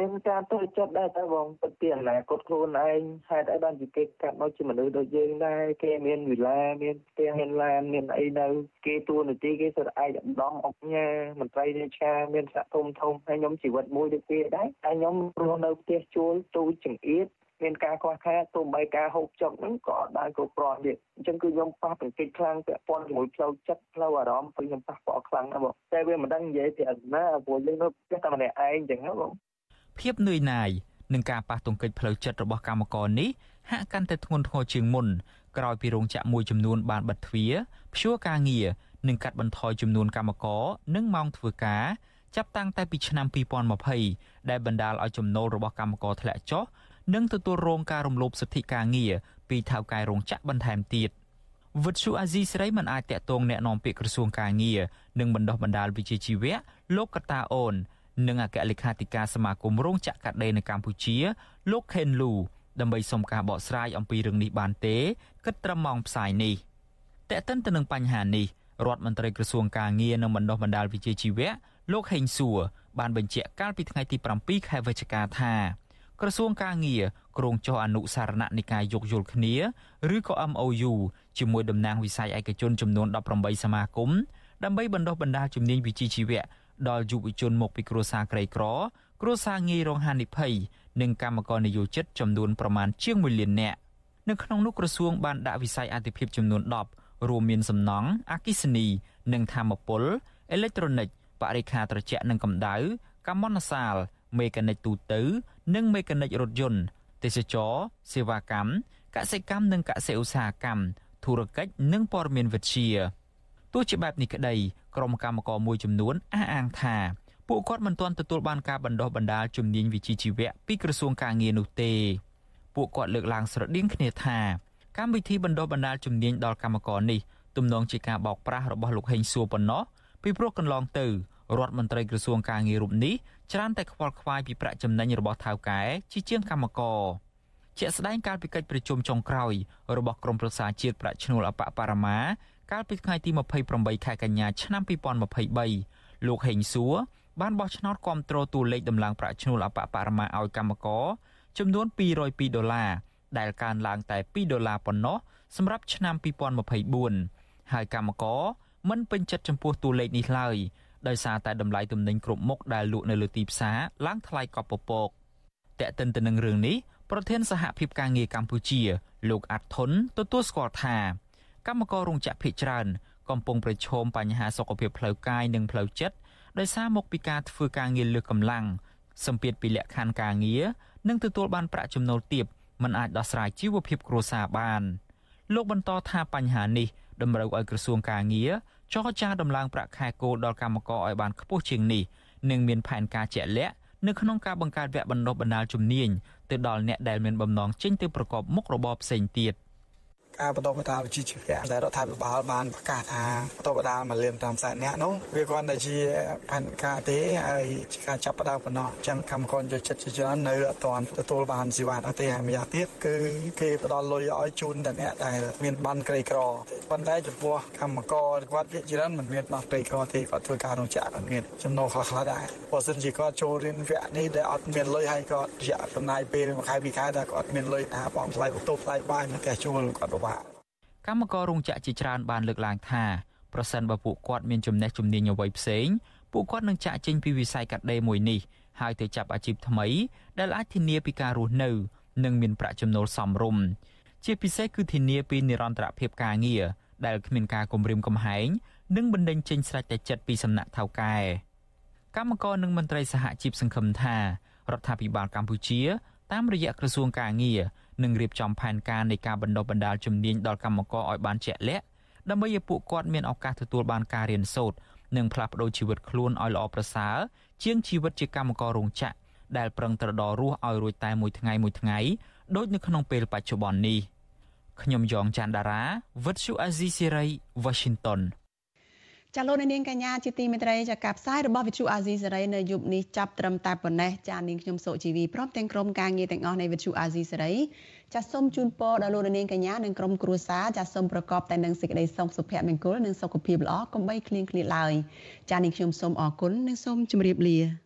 មានការទៅចិត្តដែរតែបងពិតពីអនាគតខ្លួនឯងហេតុអីបានជាគេកាត់មកជាមនុស្សដូចយើងដែរគេមានវិឡាមានផ្ទះមានឡានមានអីនៅគេទួនាទីគេសុទ្ធឯកឧត្តមអុកញ៉ាមន្ត្រីរាជការមានស័ក្តិធំធំហើយខ្ញុំជីវិតមួយដូចគេដែរហើយខ្ញុំរស់នៅផ្ទះជួលទូចចង្អៀតមានការខ្វះខាតទោះបីការហូបចុកហ្នឹងក៏អត់បានគ្រប់គ្រាន់ទៀតអញ្ចឹងគឺខ្ញុំប៉ះទង្គិចខ្លាំងពាក់ព័ន្ធជាមួយផ្លូវចិត្តផ្លូវអារម្មណ៍គឺខ្ញុំប៉ះពាល់ខ្លាំងណាស់បងតែវាមិនដឹងនិយាយពីអាណាព្រោះយើងនៅផ្ទះតែម្នាក់ឯងអញ្ចឹងណាបង ភាពនឿយណាយនឹងការប៉ះទង្គិចផ្លូវចិត្តរបស់កម្មករនេះហាក់កាន់តែធ្ងន់ធ្ងរជាងមុនក្រោយពីរោងចក្រមួយចំនួនបានបិទទ្វារព្យួរការងារនិងកាត់បន្ថយចំនួនកម្មករនិងម៉ោងធ្វើការចាប់តាំងតែពីឆ្នាំ2020ដែលបណ្ដាលឲ្យចំណូលរបស់កម្មករធ្លាក់ចុះនិងទទួលរងការរំលោភសិទ្ធិការងារពីថៅកែរោងចក្របន្ថែមទៀតវិទ្យុអាស៊ីសេរីមិនអាចតាក់ទងแนะនាំពាក្យក្រសួងការងារនិងបណ្ដុះបណ្ដាលវិជ្ជាជីវៈលោកកតាអូន និងអគ្គលេខាធិការសមាគមរោងចក្រកាត់ដេរនៅកម្ពុជា លោកខេនលូដើម្បីសុំការបកស្រាយអំពីរឿងនេះបានទេគិតត្រឹមម៉ោងផ្សាយនេះតែកតិនទៅនឹងបញ្ហានេះរដ្ឋមន្ត្រីក្រសួងការងារនិងបណ្ដុះបណ្ដាលវិជ្ជាជីវៈលោកហេងសួរបានបញ្ជាក់កាលពីថ្ងៃទី7ខែវិច្ឆិកាថាក្រសួងការងារក្រុងចុះអនុសារណៈនៃការយោគយល់គ្នាឬក៏ MOU ជាមួយតំណាងវិស័យឯកជនចំនួន18សមាគមដើម្បីបណ្ដុះបណ្ដាលជំនាញវិជ្ជាជីវៈ ដល់យុវជនមកពីគ្រួសារក្រីក្រគ្រួសារងាយរងហានិភ័យនិងកម្មករនិយោជិតចំនួនប្រមាណជាង1លាននាក់នៅក្នុងនោះក្រសួងបានដាក់វិស័យអតិភិបចំនួន10រួមមានសំណង់អគិសនី និងធម្មពលអេឡិចត្រូនិកបរិខាត្រជាក់និងកម្ដៅកម្មន្តសាលមេកានិកទូទៅ និងមេកានិករថយន្តទេសចរសេវាកម្មកសិកម្មនិងកសិឧស្សាហកម្មធុរកិច្ចនិងព័ត៌មានវិទ្យា ទោះជាបែបនេះក្តីក្រុមកម្មករមួយចំនួនអះអាងថាពួកគាត់មិនទាន់ទទួលបានការបណ្ដុះបណ្ដាលជំនាញវិជ្ជាជីវៈពីក្រសួងការងារនោះទេពួកគាត់លើកឡើងស្រដៀងគ្នាថាកម្មវិធីបណ្ដុះបណ្ដាលជំនាញដល់កម្មករនេះទំនងជាការបោកប្រាស់របស់លោកហេងសួរប៉ុណ្ណោះពីព្រោះកន្លងទៅរដ្ឋមន្ត្រីក្រសួងការងាររូបនេះច្រើនតែខ្វល់ខ្វាយពីប្រាក់ចំណេញរបស់ថៅកែជាជាងកម្មករជាក់ស្ដែងកាលពីកិច្ចប្រជុំចុងក្រោយរបស់ក្រមប្រឹក្សាជាតិប្រាក់ឈ្នួលអបបរមា កាលពីថ្ងៃទី28ខែកញ្ញាឆ្នាំ2023លោកហេងសួរបានបោះឆ្នោតគាំទ្រតួលេខដំឡើងប្រាក់ឈ្នួលអបបរមាឲ្យកម្មករចំនួន202ដុល្លារដែលកើនឡើងតែ2ដុល្លារប៉ុណ្ណោះសម្រាប់ឆ្នាំ2024ហើយកម្មករមិនពេញចិត្តចំពោះតួលេខនេះឡើយដោយសារតែតម្លៃទំនិញគ្រប់មុខដែលលក់នៅលើទីផ្សារឡើងថ្លៃកប់ពពកតែកតិនទៅនឹងរឿងនេះប្រធានសហភាពការងារកម្ពុជា លោកអាត់ធុនទទួលស្គាល់ថា កម្មកររោងចក្រភ ieck ច្រើន កំពុងប្រឈមបញ្ហាសុខភាពផ្លូវកាយនិងផ្លូវចិត្តដោយសារមកពីការធ្វើការងារលើសកម្លាំងសម្ពាធពីលក្ខខណ្ឌការងារនិងទទួលបានប្រាក់ចំណូលទាបមិនអាចដោះស្រាយជីវភាពគ្រួសារបានលោកបន្តថាបញ្ហានេះតម្រូវឲ្យក្រសួងការងារចរចាដំឡើងប្រាក់ខែគោលដល់កម្មករឲ្យបានខ្ពស់ជាងនេះនិងមានផែនការជាក់លាក់នៅក្នុងការបង្កើតវគ្គបណ្ដុះបណ្ដាលជំនាញទៅដល់អ្នកដែលមានបំណងចេញទៅប្រកបមុខរបរផ្សេងទៀត ការបន្តបណ្ដាលវិជ្ជាជីវៈដែលរដ្ឋាភិបាលបានប្រកាសថាបន្តបណ្ដាលមកលៀនតាមខ្សែអ្នកនោះវាគ្រាន់តែជាផែនការទេហើយជាការចាប់ផ្ដើមប៉ុណ្ណោះអញ្ចឹងកម្មករយកចិត្តជាច្រើននៅអត់ទាន់ទទួលបានសេវានោះទេហើយម្យ៉ាងទៀតគឺគេផ្ដល់លុយឲ្យជូនតែអ្នកដែលមានបានក្រីក្រប៉ុន្តែចំពោះកម្មករគាត់ជាច្រើនមិនមានបានក្រីក្រទេគាត់ធ្វើការរោងចក្រគាត់មានចំណូលខ្លះខ្លះដែរបើសិនជាគាត់ចូលរៀនវគ្គនេះដែលអត់មានលុយហើយគាត់រយៈចំណាយពេលមួយខែពីរខែតែគាត់មានលុយថាបងថ្លៃបន្ទប់ថ្លៃបាយនៅផ្ទះជួលគាត់ពិបាក កម្មកររោងចក្រជាច្រើនបានលើកឡើងថាប្រសិនបើពួកគាត់មានចំណេះជំនាញអ្វីផ្សេងពួកគាត់នឹងចាក់ចេញពីវិស័យកាត់ដេរមួយនេះហើយទៅចាប់អាជីពថ្មីដែលអាចធានាពីការរស់នៅ និងមានប្រាក់ចំណូលសមរម្យជាពិសេសគឺធានាពីនិរន្តរភាពការងារដែលគ្មានការគំរាមកំហែងនិងបណ្ដេញចេញស្រេចតែចិត្តពីសំណាក់ថៅកែកម្មករនិងមន្ត្រីសហជីពសង្ឃឹមថារដ្ឋាភិបាលកម្ពុជា តាមរយៈក្រសួងការងារ នឹងរៀបចំផែនការនៃការបណ្ដុះបណ្ដាលជំនាញដល់កម្មករឲ្យបានជាក់លាក់ដើម្បីឲ្យពួកគាត់មានឱកាសទទួលបានការរៀនសូត្រនិងផ្លាស់ប្ដូរជីវិតខ្លួនឲ្យល្អប្រសើរជាងជីវិតជាកម្មកររោងចក្រដែលប្រឹងត្រដររស់ឲ្យរួចតែមួយថ្ងៃមួយថ្ងៃដូចនៅក្នុងពេលបច្ចុប្បន្ននេះខ្ញុំយ៉ងច័ន្ទដារាវិទ្យុអាស៊ីសេរី Washington ចាលោកនាងកញ្ញាជាទីមេត្រីចាការផ្សាយរបស់វិទ្យុអាស៊ីសេរីនៅយប់នេះចាប់ត្រឹមតែប៉ុណ្ណេះចានាងខ្ញុំសុជីវីព្រមទាំងក្រុមការងារទាំងអស់នៃវិទ្យុអាស៊ីសេរីចាសូមជូនពរដល់លោកនាងកញ្ញានិងក្រុមគ្រួសារចាសូមប្រកបតែនឹងសេចក្តីសុខសុភមង្គលនិងសុខភាពល្អកុំបីឃ្លៀងឃ្លាតឡើយចានាងខ្ញុំសូមអរគុណនិងសូមជម្រាបលា